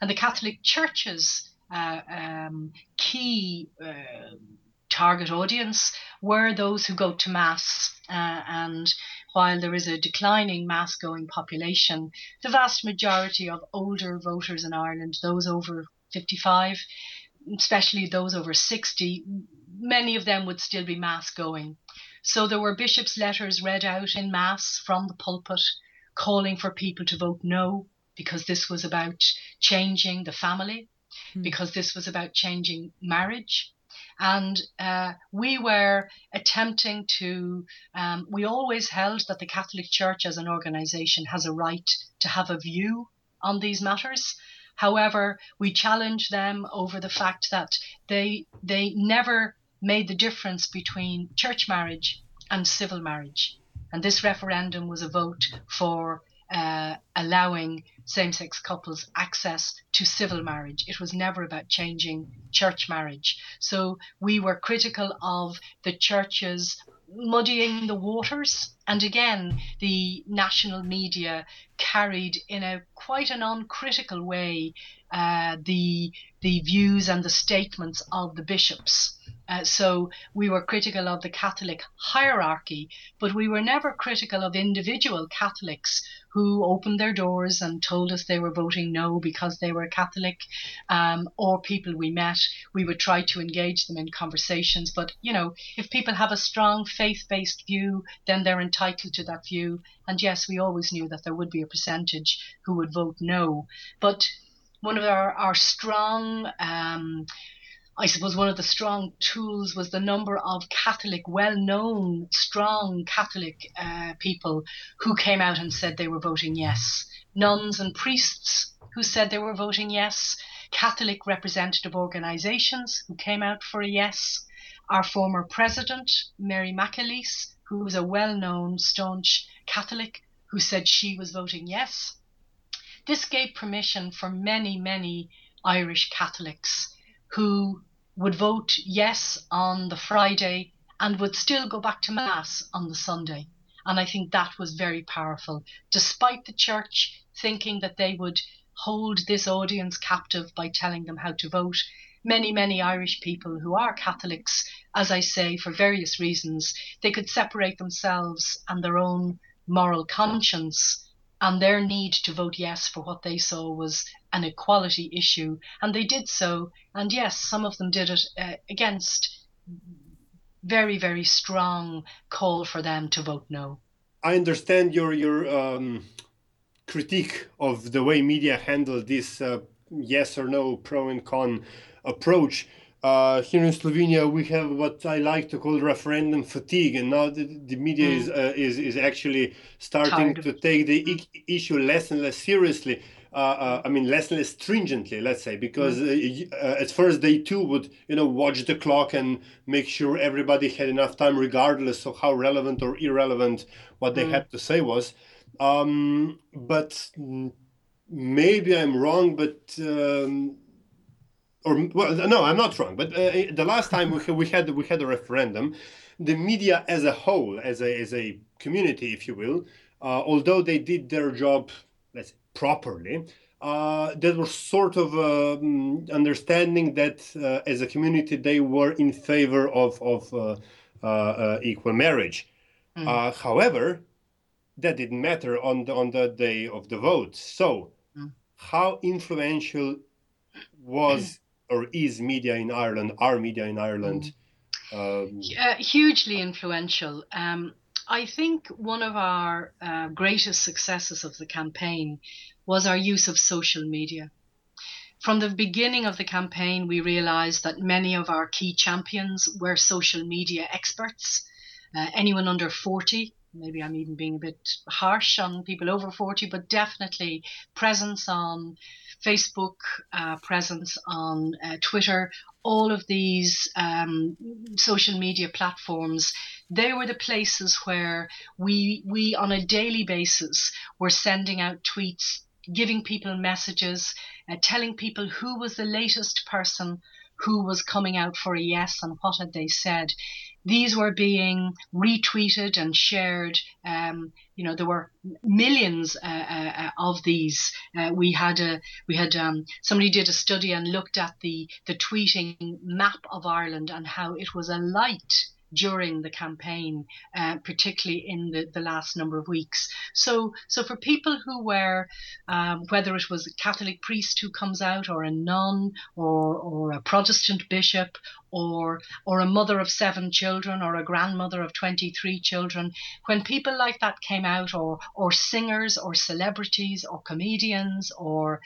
And the Catholic Church's uh, um, key uh, target audience were those who go to Mass. Uh, and while there is a declining Mass going population, the vast majority of older voters in Ireland, those over 55, especially those over 60, many of them would still be Mass going. So there were bishops' letters read out in Mass from the pulpit calling for people to vote no because this was about changing the family, mm. because this was about changing marriage. And uh, we were attempting to, um, we always held that the Catholic Church as an organization has a right to have a view on these matters. However, we challenge them over the fact that they they never made the difference between church marriage and civil marriage. And this referendum was a vote for uh, allowing same sex couples access to civil marriage. It was never about changing church marriage. So we were critical of the churches muddying the waters. And again, the national media carried in a quite an uncritical way uh, the the views and the statements of the bishops. Uh, so we were critical of the Catholic hierarchy, but we were never critical of individual Catholics who opened their doors and told us they were voting no because they were Catholic, um, or people we met. We would try to engage them in conversations. But, you know, if people have a strong faith based view, then they're entitled to that view. And yes, we always knew that there would be a percentage who would vote no. But one of our, our strong um, I suppose one of the strong tools was the number of Catholic, well known, strong Catholic uh, people who came out and said they were voting yes. Nuns and priests who said they were voting yes. Catholic representative organisations who came out for a yes. Our former president, Mary McAleese, who was a well known, staunch Catholic, who said she was voting yes. This gave permission for many, many Irish Catholics who would vote yes on the Friday and would still go back to Mass on the Sunday. And I think that was very powerful, despite the church thinking that they would hold this audience captive by telling them how to vote. Many, many Irish people who are Catholics, as I say, for various reasons, they could separate themselves and their own moral conscience and their need to vote yes for what they saw was an equality issue. And they did so. And yes, some of them did it uh, against very, very strong call for them to vote no. I understand your your um, critique of the way media handled this uh, yes or no, pro and con approach. Uh, here in Slovenia, we have what I like to call referendum fatigue, and now the, the media mm. is, uh, is is actually starting Tired. to take the I- issue less and less seriously. Uh, uh, I mean, less and less stringently, let's say, because mm. Uh, at first they too would, you know, watch the clock and make sure everybody had enough time, regardless of how relevant or irrelevant what they mm. had to say was. Um, but maybe I'm wrong, but. Um, or well, no, I'm not wrong. But uh, the last time we, we had we had a referendum, the media as a whole, as a as a community, if you will, uh, although they did their job, let's say, properly, uh, there was sort of um, understanding that uh, as a community they were in favor of of uh, uh, equal marriage. Mm. however, that didn't matter on the on the day of the vote. So, mm. how influential was or is media in Ireland, our media in Ireland? Um, uh, hugely influential. Um, I think one of our uh, greatest successes of the campaign was our use of social media. From the beginning of the campaign, we realized that many of our key champions were social media experts. Uh, anyone under 40, maybe I'm even being a bit harsh on people over 40, but definitely presence on Facebook uh, presence on uh, Twitter, all of these um, social media platforms, they were the places where we we on a daily basis were sending out tweets, giving people messages, uh, telling people who was the latest person who was coming out for a yes and what had they said these were being retweeted and shared. Um, you know, there were millions uh, uh, uh, of these. Uh, we had a we had um, somebody did a study and looked at the the tweeting map of Ireland and how it was alight during the campaign, uh, particularly in the, the last number of weeks. So, so for people who were, um, whether it was a Catholic priest who comes out, or a nun, or or a Protestant bishop, or or a mother of seven children or a grandmother of 23 children when people like that came out or or singers or celebrities or comedians or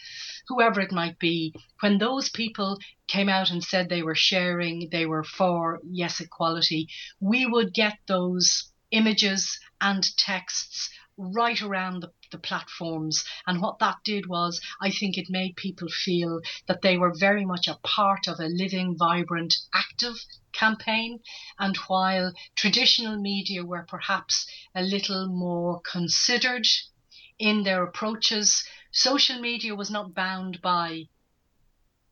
whoever it might be when those people came out and said they were sharing they were for yes equality we would get those images and texts right around the, the platforms. And what that did was, I think it made people feel that they were very much a part of a living, vibrant, active campaign. And while traditional media were perhaps a little more considered in their approaches, social media was not bound by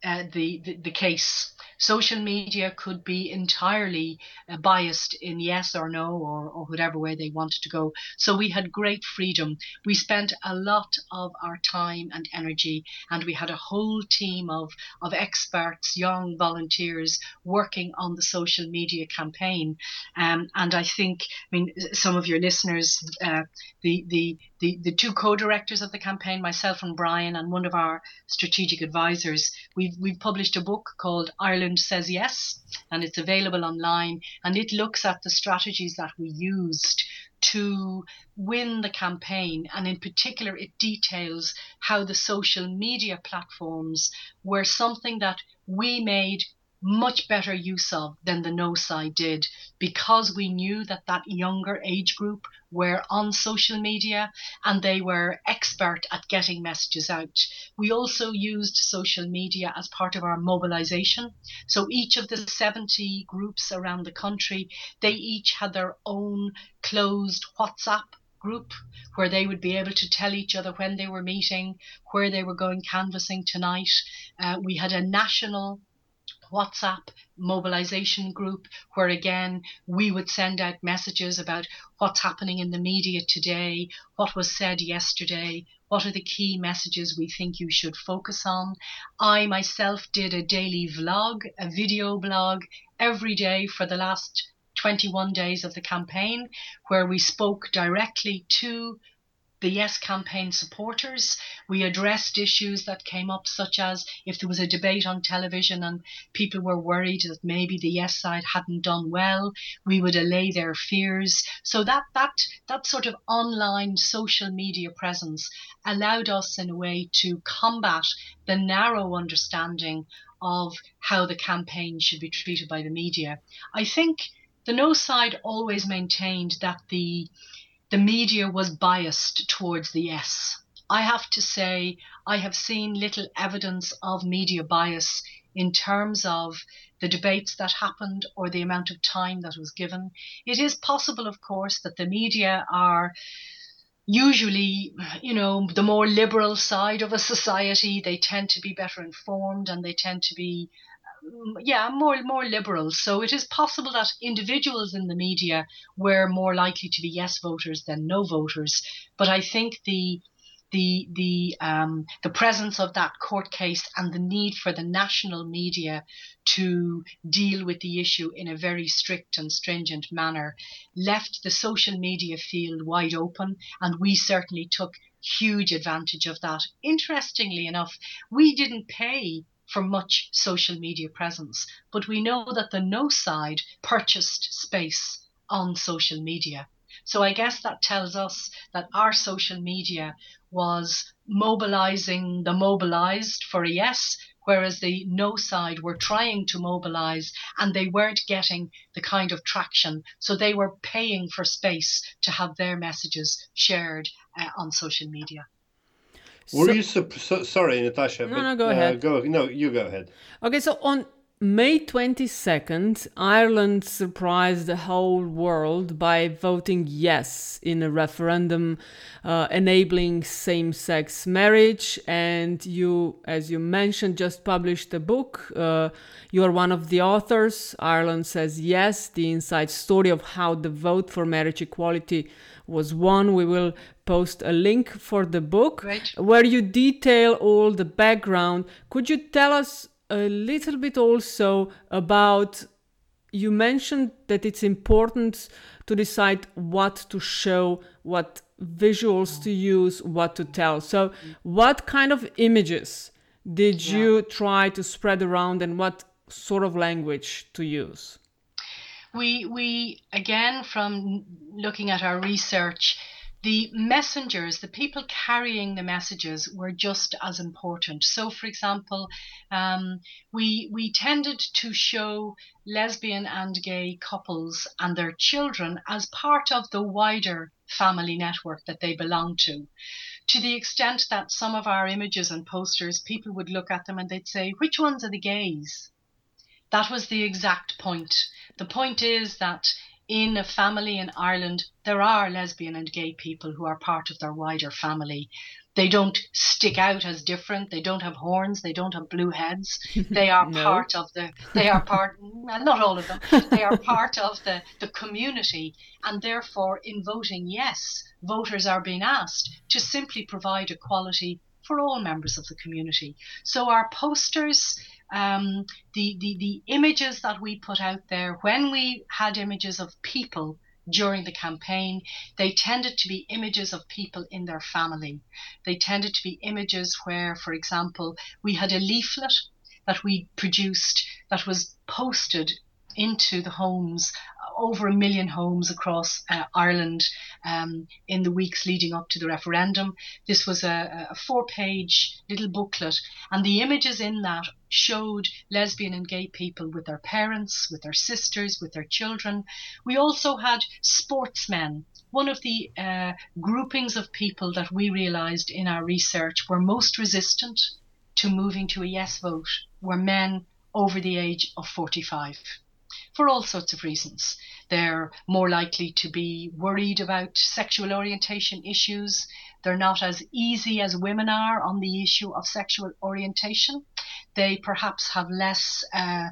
uh, the, the, the case social media could be entirely uh, biased in yes or no or, or whatever way they wanted to go. So we had great freedom. We spent a lot of our time and energy, and we had a whole team of, of experts, young volunteers working on the social media campaign. Um, and I think, I mean, some of your listeners, uh, the, the, the, the two co-directors of the campaign, myself and Brian, and one of our strategic advisors, we've, we've published a book called Ireland Says Yes, and it's available online. And it looks at the strategies that we used to win the campaign. And in particular, it details how the social media platforms were something that we made much better use of than the no side did because we knew that that younger age group were on social media and they were expert at getting messages out. We also used social media as part of our mobilization. So each of the 70 groups around the country, they each had their own closed WhatsApp group where they would be able to tell each other when they were meeting, where they were going canvassing tonight. Uh, we had a national WhatsApp mobilization group where again we would send out messages about what's happening in the media today, what was said yesterday, what are the key messages we think you should focus on. I myself did a daily vlog, a video blog every day for the last 21 days of the campaign where we spoke directly to the Yes campaign supporters. We addressed issues that came up, such as if there was a debate on television and people were worried that maybe the Yes side hadn't done well, we would allay their fears. So that that that sort of online social media presence allowed us in a way to combat the narrow understanding of how the campaign should be treated by the media. I think the no side always maintained that the the media was biased towards the yes. I have to say, I have seen little evidence of media bias in terms of the debates that happened or the amount of time that was given. It is possible, of course, that the media are usually, you know, the more liberal side of a society. They tend to be better informed and they tend to be yeah, more more liberal. So it is possible that individuals in the media were more likely to be yes voters than no voters. But I think the the the um, the presence of that court case and the need for the national media to deal with the issue in a very strict and stringent manner left the social media field wide open, and we certainly took huge advantage of that. Interestingly enough, we didn't pay for much social media presence. But we know that the no side purchased space on social media. So I guess that tells us that our social media was mobilizing the mobilized for a yes, whereas the no side were trying to mobilize and they weren't getting the kind of traction. So they were paying for space to have their messages shared uh, on social media. Were so, you so, sorry, Natasha? No, but, no, go uh, ahead. Go no, you go ahead. Okay, so on May 22nd, Ireland surprised the whole world by voting yes in a referendum uh, enabling same sex marriage. And you, as you mentioned, just published a book. Uh, you are one of the authors. Ireland says yes, the inside story of how the vote for marriage equality was won. We will post a link for the book right. where you detail all the background. Could you tell us a little bit also about? You mentioned that it's important to decide what to show, what visuals to use, what to tell. So, what kind of images did yeah. you try to spread around and what sort of language to use? We, we again, from looking at our research, the messengers, the people carrying the messages, were just as important. So, for example, um, we we tended to show lesbian and gay couples and their children as part of the wider family network that they belong to. To the extent that some of our images and posters, people would look at them and they'd say, "Which ones are the gays?" That was the exact point. The point is that in a family in Ireland, there are lesbian and gay people who are part of their wider family. They don't stick out as different. They don't have horns. They don't have blue heads. They are no. part of the. They are part. not all of them. They are part of the the community, and therefore, in voting yes, voters are being asked to simply provide equality for all members of the community. So our posters um, the, the, the images that we put out there, when we had images of people during the campaign, they tended to be images of people in their family. They tended to be images where, for example, we had a leaflet that we produced that was posted into the homes, over a million homes across uh, Ireland um, in the weeks leading up to the referendum. This was a, a four page little booklet, and the images in that showed lesbian and gay people with their parents, with their sisters, with their children. We also had sportsmen. One of the uh, groupings of people that we realised in our research were most resistant to moving to a yes vote were men over the age of 45 for all sorts of reasons. They're more likely to be worried about sexual orientation issues. They're not as easy as women are on the issue of sexual orientation. They perhaps have less uh,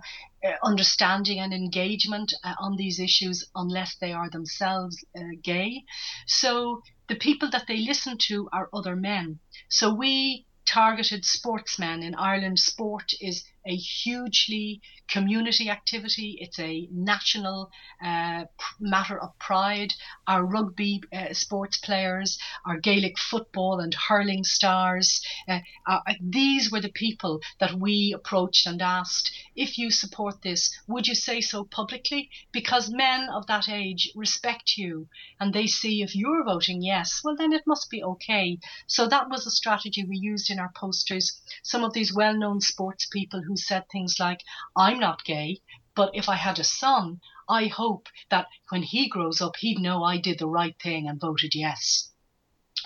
understanding and engagement uh, on these issues unless they are themselves uh, gay. So the people that they listen to are other men. So we targeted sportsmen in Ireland. Sport is a hugely community activity. It's a national uh, matter of pride. Our rugby uh, sports players, our Gaelic football and hurling stars, uh, uh, these were the people that we approached and asked, if you support this, would you say so publicly? Because men of that age respect you and they see if you're voting yes, well, then it must be okay. So that was a strategy we used in our posters. Some of these well known sports people who said things like, I'm not gay, but if I had a son, I hope that when he grows up, he'd know I did the right thing and voted yes.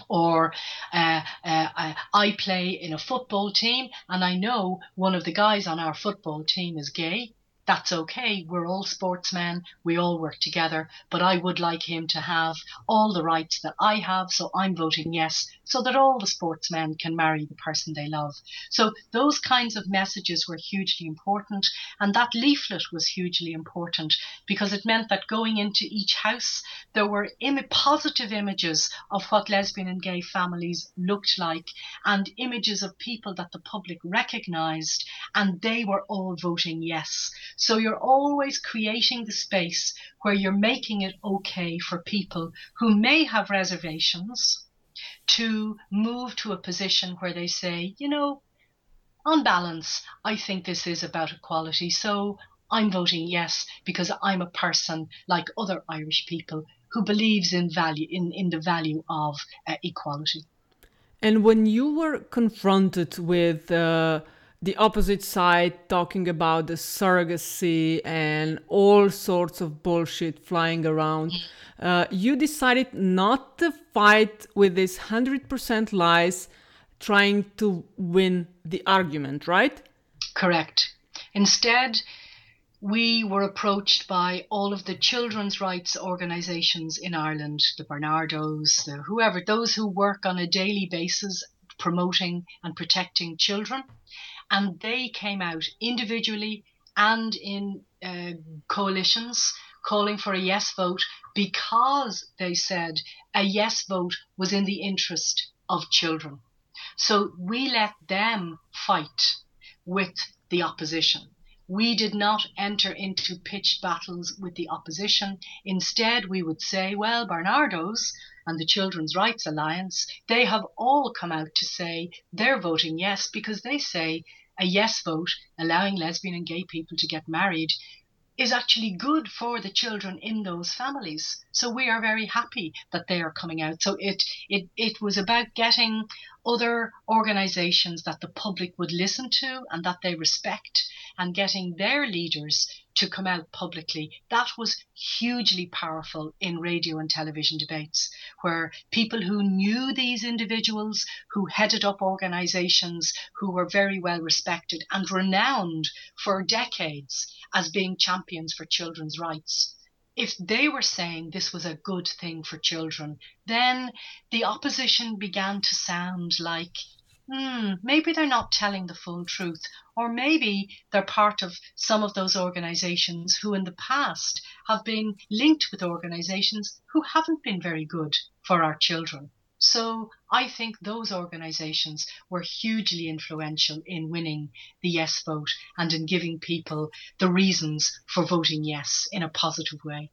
Or uh, uh, I play in a football team and I know one of the guys on our football team is gay that's okay. We're all sportsmen. We all work together. But I would like him to have all the rights that I have. So I'm voting yes, so that all the sportsmen can marry the person they love. So those kinds of messages were hugely important. And that leaflet was hugely important because it meant that going into each house, there were Im- positive images of what lesbian and gay families looked like and images of people that the public recognized. And they were all voting yes. So you're always creating the space where you're making it okay for people who may have reservations to move to a position where they say, you know, on balance, I think this is about equality. So I'm voting yes because I'm a person like other Irish people who believes in value in, in the value of uh, equality. And when you were confronted with uh, the opposite side talking about the surrogacy and all sorts of bullshit flying around. Uh, you decided not to fight with these 100% lies, trying to win the argument, right? Correct. Instead, we were approached by all of the children's rights organisations in Ireland, the Barnardos, the whoever, those who work on a daily basis promoting and protecting children and they came out individually and in uh, coalitions calling for a yes vote because they said a yes vote was in the interest of children. So we let them fight with the opposition. We did not enter into pitched battles with the opposition. Instead, we would say, well, Barnardo's and the Children's Rights Alliance, they have all come out to say they're voting yes because they say a yes vote allowing lesbian and gay people to get married is actually good for the children in those families. So we are very happy that they are coming out. So it it it was about getting other organizations that the public would listen to and that they respect and getting their leaders to come out publicly. That was hugely powerful in radio and television debates, where people who knew these individuals, who headed up organizations, who were very well respected and renowned for decades as being champions for children's rights. If they were saying this was a good thing for children, then the opposition began to sound like hmm, maybe they're not telling the full truth, or maybe they're part of some of those organizations who in the past have been linked with organizations who haven't been very good for our children. So I think those organizations were hugely influential in winning the yes vote and in giving people the reasons for voting yes in a positive way.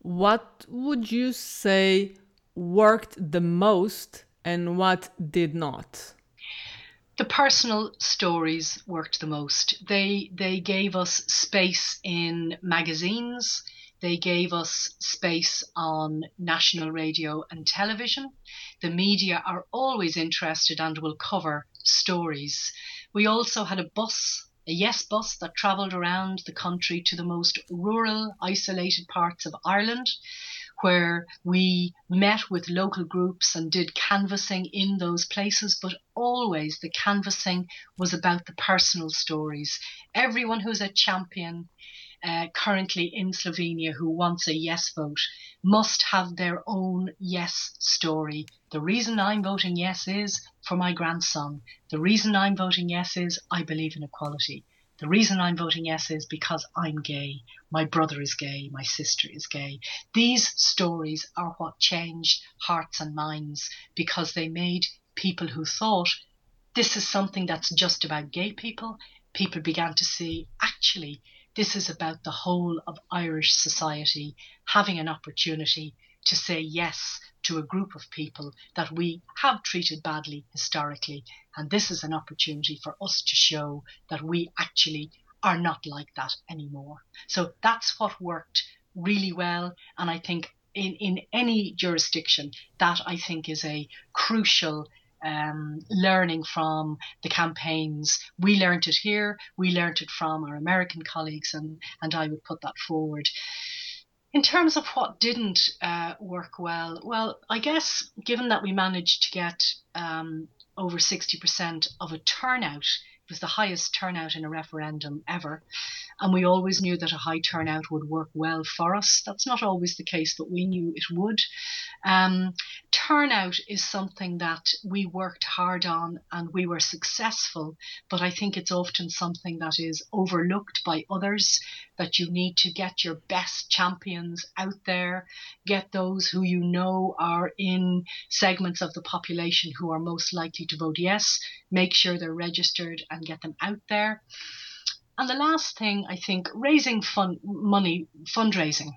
What would you say worked the most and what did not? The personal stories worked the most. They they gave us space in magazines. They gave us space on national radio and television. The media are always interested and will cover stories. We also had a bus a yes bus that travelled around the country to the most rural, isolated parts of Ireland where we met with local groups and did canvassing in those places, but always the canvassing was about the personal stories. Everyone who's a champion uh, currently in Slovenia who wants a yes vote must have their own yes story. The reason I'm voting yes is for my grandson. The reason I'm voting yes is I believe in equality. The reason I'm voting yes is because I'm gay. My brother is gay. My sister is gay. These stories are what changed hearts and minds because they made people who thought this is something that's just about gay people. People began to see actually this is about the whole of Irish society having an opportunity to say yes to a group of people that we have treated badly historically. And this is an opportunity for us to show that we actually are not like that anymore. So that's what worked really well. And I think in, in any jurisdiction, that I think is a crucial um, learning from the campaigns. We learned it here, we learned it from our American colleagues, and, and I would put that forward. In terms of what didn't uh, work well, well, I guess given that we managed to get um, over 60% of a turnout, it was the highest turnout in a referendum ever, and we always knew that a high turnout would work well for us. That's not always the case, but we knew it would. Um, turnout is something that we worked hard on and we were successful, but I think it's often something that is overlooked by others. That you need to get your best champions out there, get those who you know are in segments of the population who are most likely to vote yes, make sure they're registered and get them out there. And the last thing, I think, raising fund money, fundraising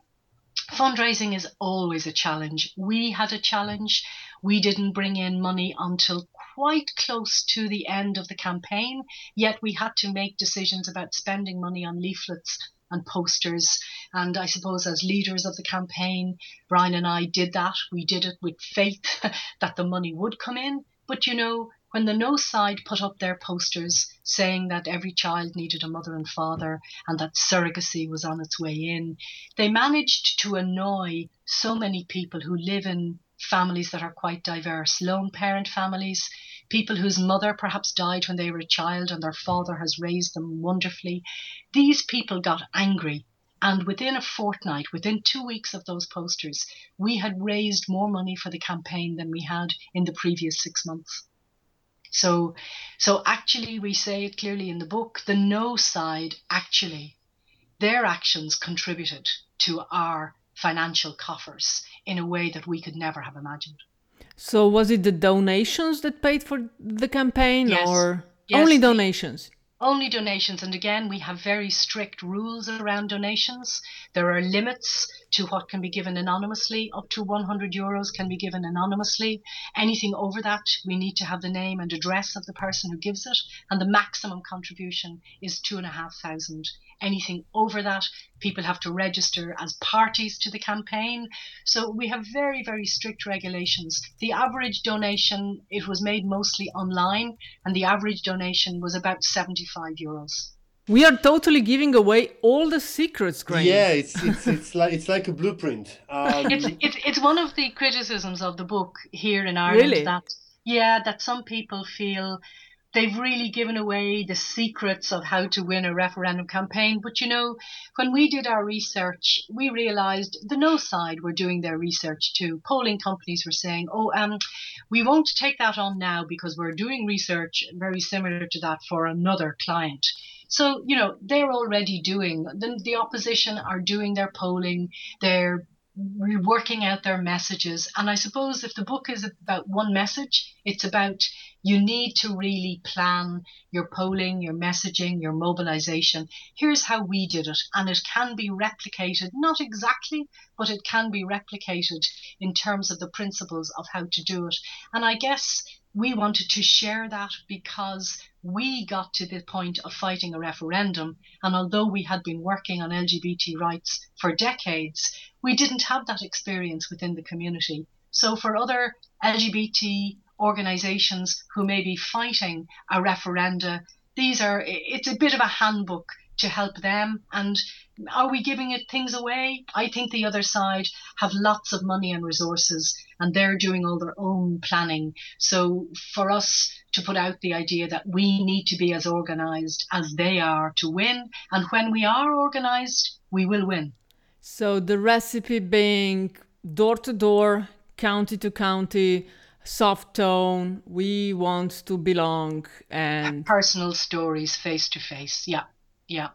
fundraising is always a challenge. We had a challenge. We didn't bring in money until quite close to the end of the campaign, yet we had to make decisions about spending money on leaflets and posters. And I suppose as leaders of the campaign, Brian and I did that. We did it with faith that the money would come in. But you know, when the No side put up their posters saying that every child needed a mother and father and that surrogacy was on its way in, they managed to annoy so many people who live in families that are quite diverse lone parent families, people whose mother perhaps died when they were a child and their father has raised them wonderfully. These people got angry. And within a fortnight, within two weeks of those posters, we had raised more money for the campaign than we had in the previous six months. So, so actually, we say it clearly in the book. The no side actually, their actions contributed to our financial coffers in a way that we could never have imagined. So, was it the donations that paid for the campaign, yes. or yes. only donations? Only donations, and again, we have very strict rules around donations. There are limits to what can be given anonymously. Up to 100 euros can be given anonymously. Anything over that, we need to have the name and address of the person who gives it. And the maximum contribution is two and a half thousand. Anything over that, people have to register as parties to the campaign. So we have very, very strict regulations. The average donation, it was made mostly online, and the average donation was about 75 euros. We are totally giving away all the secrets, Grainne. Yeah, it's it's it's like it's like a blueprint. Um, it's, it's it's one of the criticisms of the book here in Ireland really? that yeah that some people feel they've really given away the secrets of how to win a referendum campaign. But you know, when we did our research, we realised the no side were doing their research too. Polling companies were saying, "Oh, um, we won't take that on now because we're doing research very similar to that for another client." So, you know, they're already doing, the, the opposition are doing their polling, they're working out their messages. And I suppose if the book is about one message, it's about you need to really plan your polling, your messaging, your mobilization. Here's how we did it. And it can be replicated, not exactly, but it can be replicated in terms of the principles of how to do it. And I guess we wanted to share that because we got to the point of fighting a referendum. And although we had been working on LGBT rights for decades, we didn't have that experience within the community. So for other LGBT organizations who may be fighting a referenda, these are, it's a bit of a handbook to help them. And are we giving it things away? I think the other side have lots of money and resources and they're doing all their own planning. So for us to put out the idea that we need to be as organized as they are to win, and when we are organized, we will win. So the recipe being door to door, county to county, soft tone, we want to belong and personal stories face to face. Yeah. Yeah.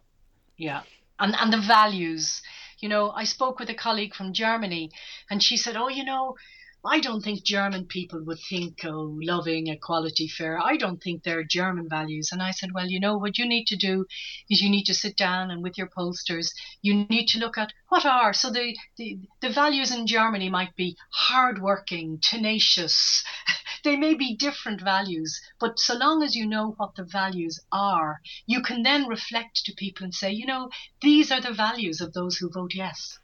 Yeah. And and the values. You know, I spoke with a colleague from Germany and she said, "Oh, you know, I don't think German people would think, oh, loving, equality, fair. I don't think they're German values. And I said, well, you know, what you need to do is you need to sit down and with your pollsters, you need to look at what are. So the, the, the values in Germany might be hardworking, tenacious. they may be different values, but so long as you know what the values are, you can then reflect to people and say, you know, these are the values of those who vote yes.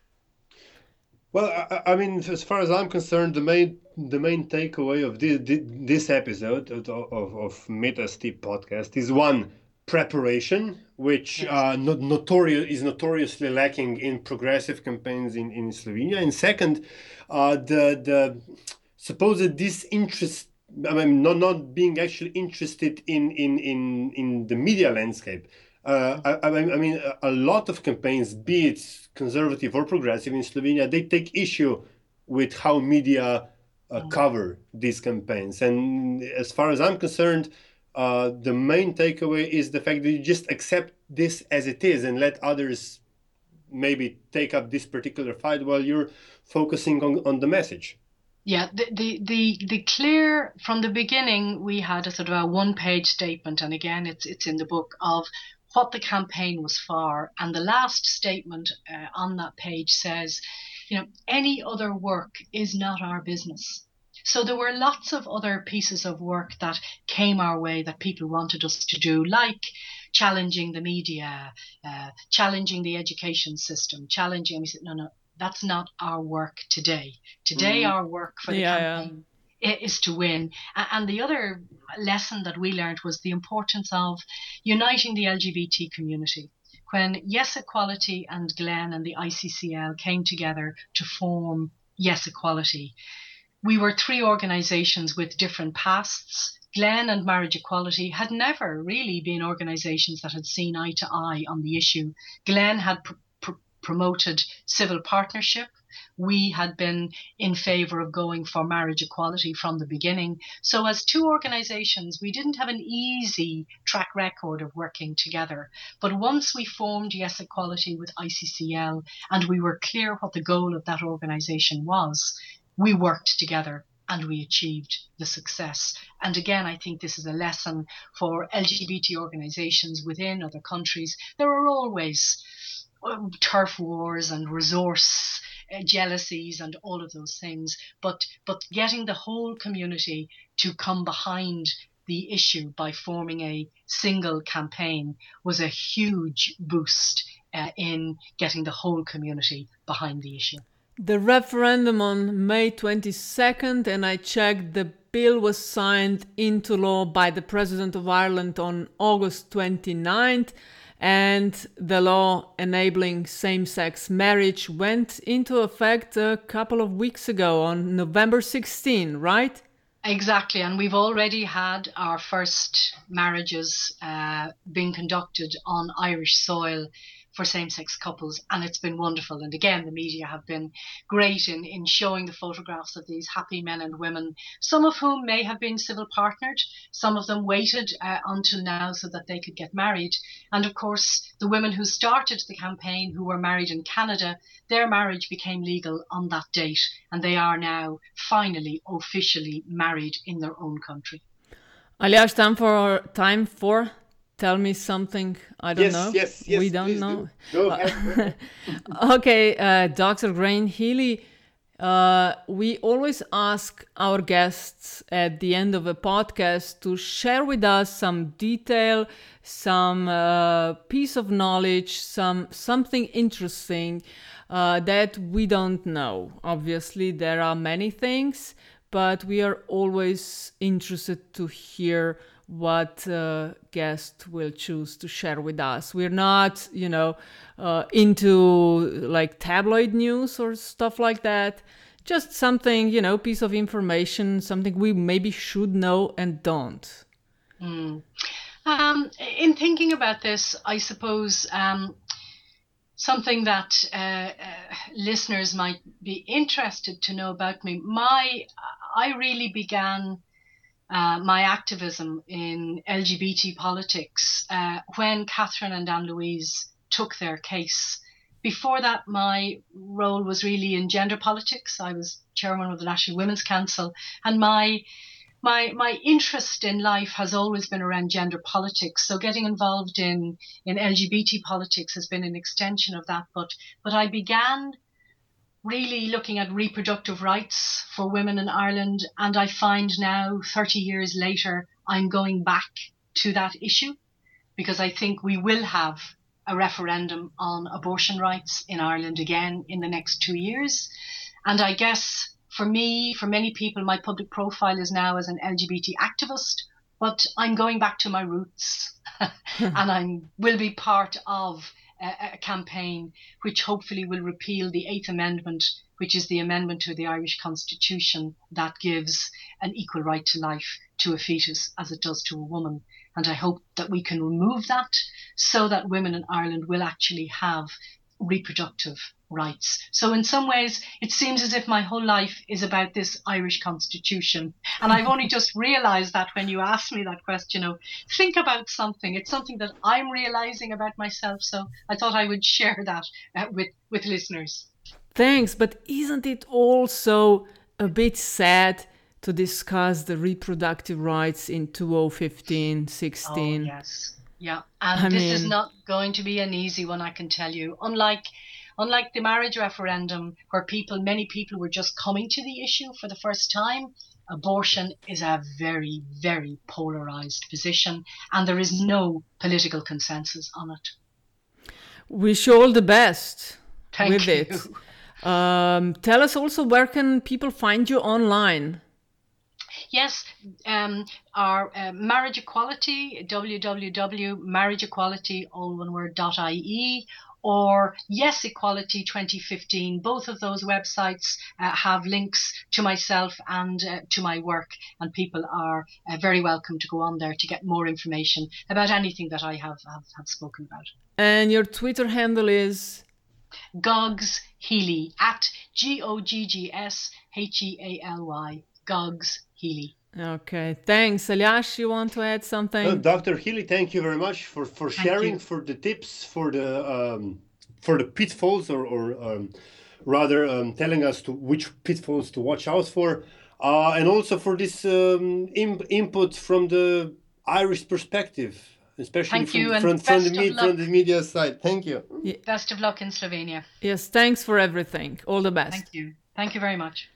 Well, I, I, mean, as far as I'm concerned, the main the main takeaway of this this episode of of, of podcast is one preparation, which uh, not notorious is notoriously lacking in progressive campaigns in, in Slovenia, and second, uh, the the supposed disinterest. I mean, not not being actually interested in in in in the media landscape. Uh, I, I, mean, a lot of campaigns, be it conservative or progressive in Slovenia, they take issue with how media uh, mm. cover these campaigns. And as far as I'm concerned, uh, the main takeaway is the fact that you just accept this as it is and let others maybe take up this particular fight while you're focusing on, on the message. Yeah, the, the, the, the clear from the beginning we had a sort of a one page statement and again it's it's in the book of what the campaign was for. And the last statement uh, on that page says, you know, any other work is not our business. So there were lots of other pieces of work that came our way that people wanted us to do, like challenging the media, uh, challenging the education system, challenging. We said, no, no, that's not our work today. Today, mm. our work for the yeah, campaign is to win. And the other lesson that we learned was the importance of uniting the LGBT community. When Yes Equality and Glen and the ICCL came together to form Yes Equality, we were three organisations with different pasts. Glen and Marriage Equality had never really been organisations that had seen eye to eye on the issue. Glen had pr- pr- promoted civil partnership we had been in favour of going for marriage equality from the beginning. So, as two organisations, we didn't have an easy track record of working together. But once we formed Yes Equality with ICCL and we were clear what the goal of that organisation was, we worked together and we achieved the success. And again, I think this is a lesson for LGBT organizations within other countries. There are always um, turf wars and resource uh, jealousies and all of those things. But but getting the whole community to come behind the issue by forming a single campaign was a huge boost uh, in getting the whole community behind the issue. The referendum on May 22nd, and I checked the bill was signed into law by the President of Ireland on August 29th, and the law enabling same sex marriage went into effect a couple of weeks ago on November 16, right? Exactly, and we've already had our first marriages uh, being conducted on Irish soil for same-sex couples and it's been wonderful. And again the media have been great in, in showing the photographs of these happy men and women some of whom may have been civil partnered some of them waited uh, until now so that they could get married. And of course the women who started the campaign who were married in Canada their marriage became legal on that date and they are now finally officially married in their own country. Aljaž, time for time for tell me something I don't yes, know. Yes, yes, we don't know. Do. Ahead. okay, uh, Dr. Grainne Healy. Uh, we always ask our guests at the end of a podcast to share with us some detail, some uh, piece of knowledge, some something interesting uh, that we don't know. Obviously, there are many things, but we are always interested to hear what uh, guest will choose to share with us. We're not, you know, uh, into like tabloid news or stuff like that. Just something, you know, piece of information, something we maybe should know and don't. Mm. Um, in thinking about this, I suppose um, something that uh, uh, listeners might be interested to know about me. My, I really began uh, my activism in LGBT politics uh, when Katherine and Ann Louise took their case. Before that, my role was really in gender politics. I was chairman of the National Women's Council, and my my my interest in life has always been around gender politics. So getting involved in in LGBT politics has been an extension of that. But but I began really looking at reproductive rights for women in Ireland. And I find now, 30 years later, I'm going back to that issue because I think we will have a referendum on abortion rights in Ireland again in the next two years. And I guess for me, for many people, my public profile is now as an LGBT activist, but I'm going back to my roots and I will be part of a campaign which hopefully will repeal the Eighth Amendment, which is the amendment to the Irish Constitution that gives an equal right to life to a fetus as it does to a woman. And I hope that we can remove that so that women in Ireland will actually have reproductive rights. So in some ways, it seems as if my whole life is about this Irish constitution. And I've only just realized that when you asked me that question of think about something. It's something that I'm realizing about myself. So I thought I would share that uh, with, with listeners. Thanks. But isn't it also a bit sad to discuss the reproductive rights in 2015, 16? Oh, yes. Yeah. And I this mean, is not going to be an easy one, I can tell you. Unlike Unlike the marriage referendum, where people, many people were just coming to the issue for the first time, abortion is a very, very polarized position, and there is no political consensus on it. Wish you all the best Thank with you. it. Um, tell us also where can people find you online? Yes, um, our uh, marriage equality, www.marriageequality, all one word, .ie, or Yes Equality 2015. Both of those websites uh, have links to myself and uh, to my work, and people are uh, very welcome to go on there to get more information about anything that I have, have, have spoken about. And your Twitter handle is? Goggs Healy at G O G G S H E A L Y. Goggs Healy. Okay, thanks. Aljaž, you want to add something? Uh, Dr. Healy, thank you very much for, for sharing, for the tips, for the um, for the pitfalls, or, or um, rather um, telling us to which pitfalls to watch out for, uh, and also for this um, in, input from the Irish perspective. especially Thank from, you, from, from, the med- from the media side. Thank you. Yeah. Best of luck in Slovenia. Yes, thanks for everything. All the best. Thank you. Thank you very much.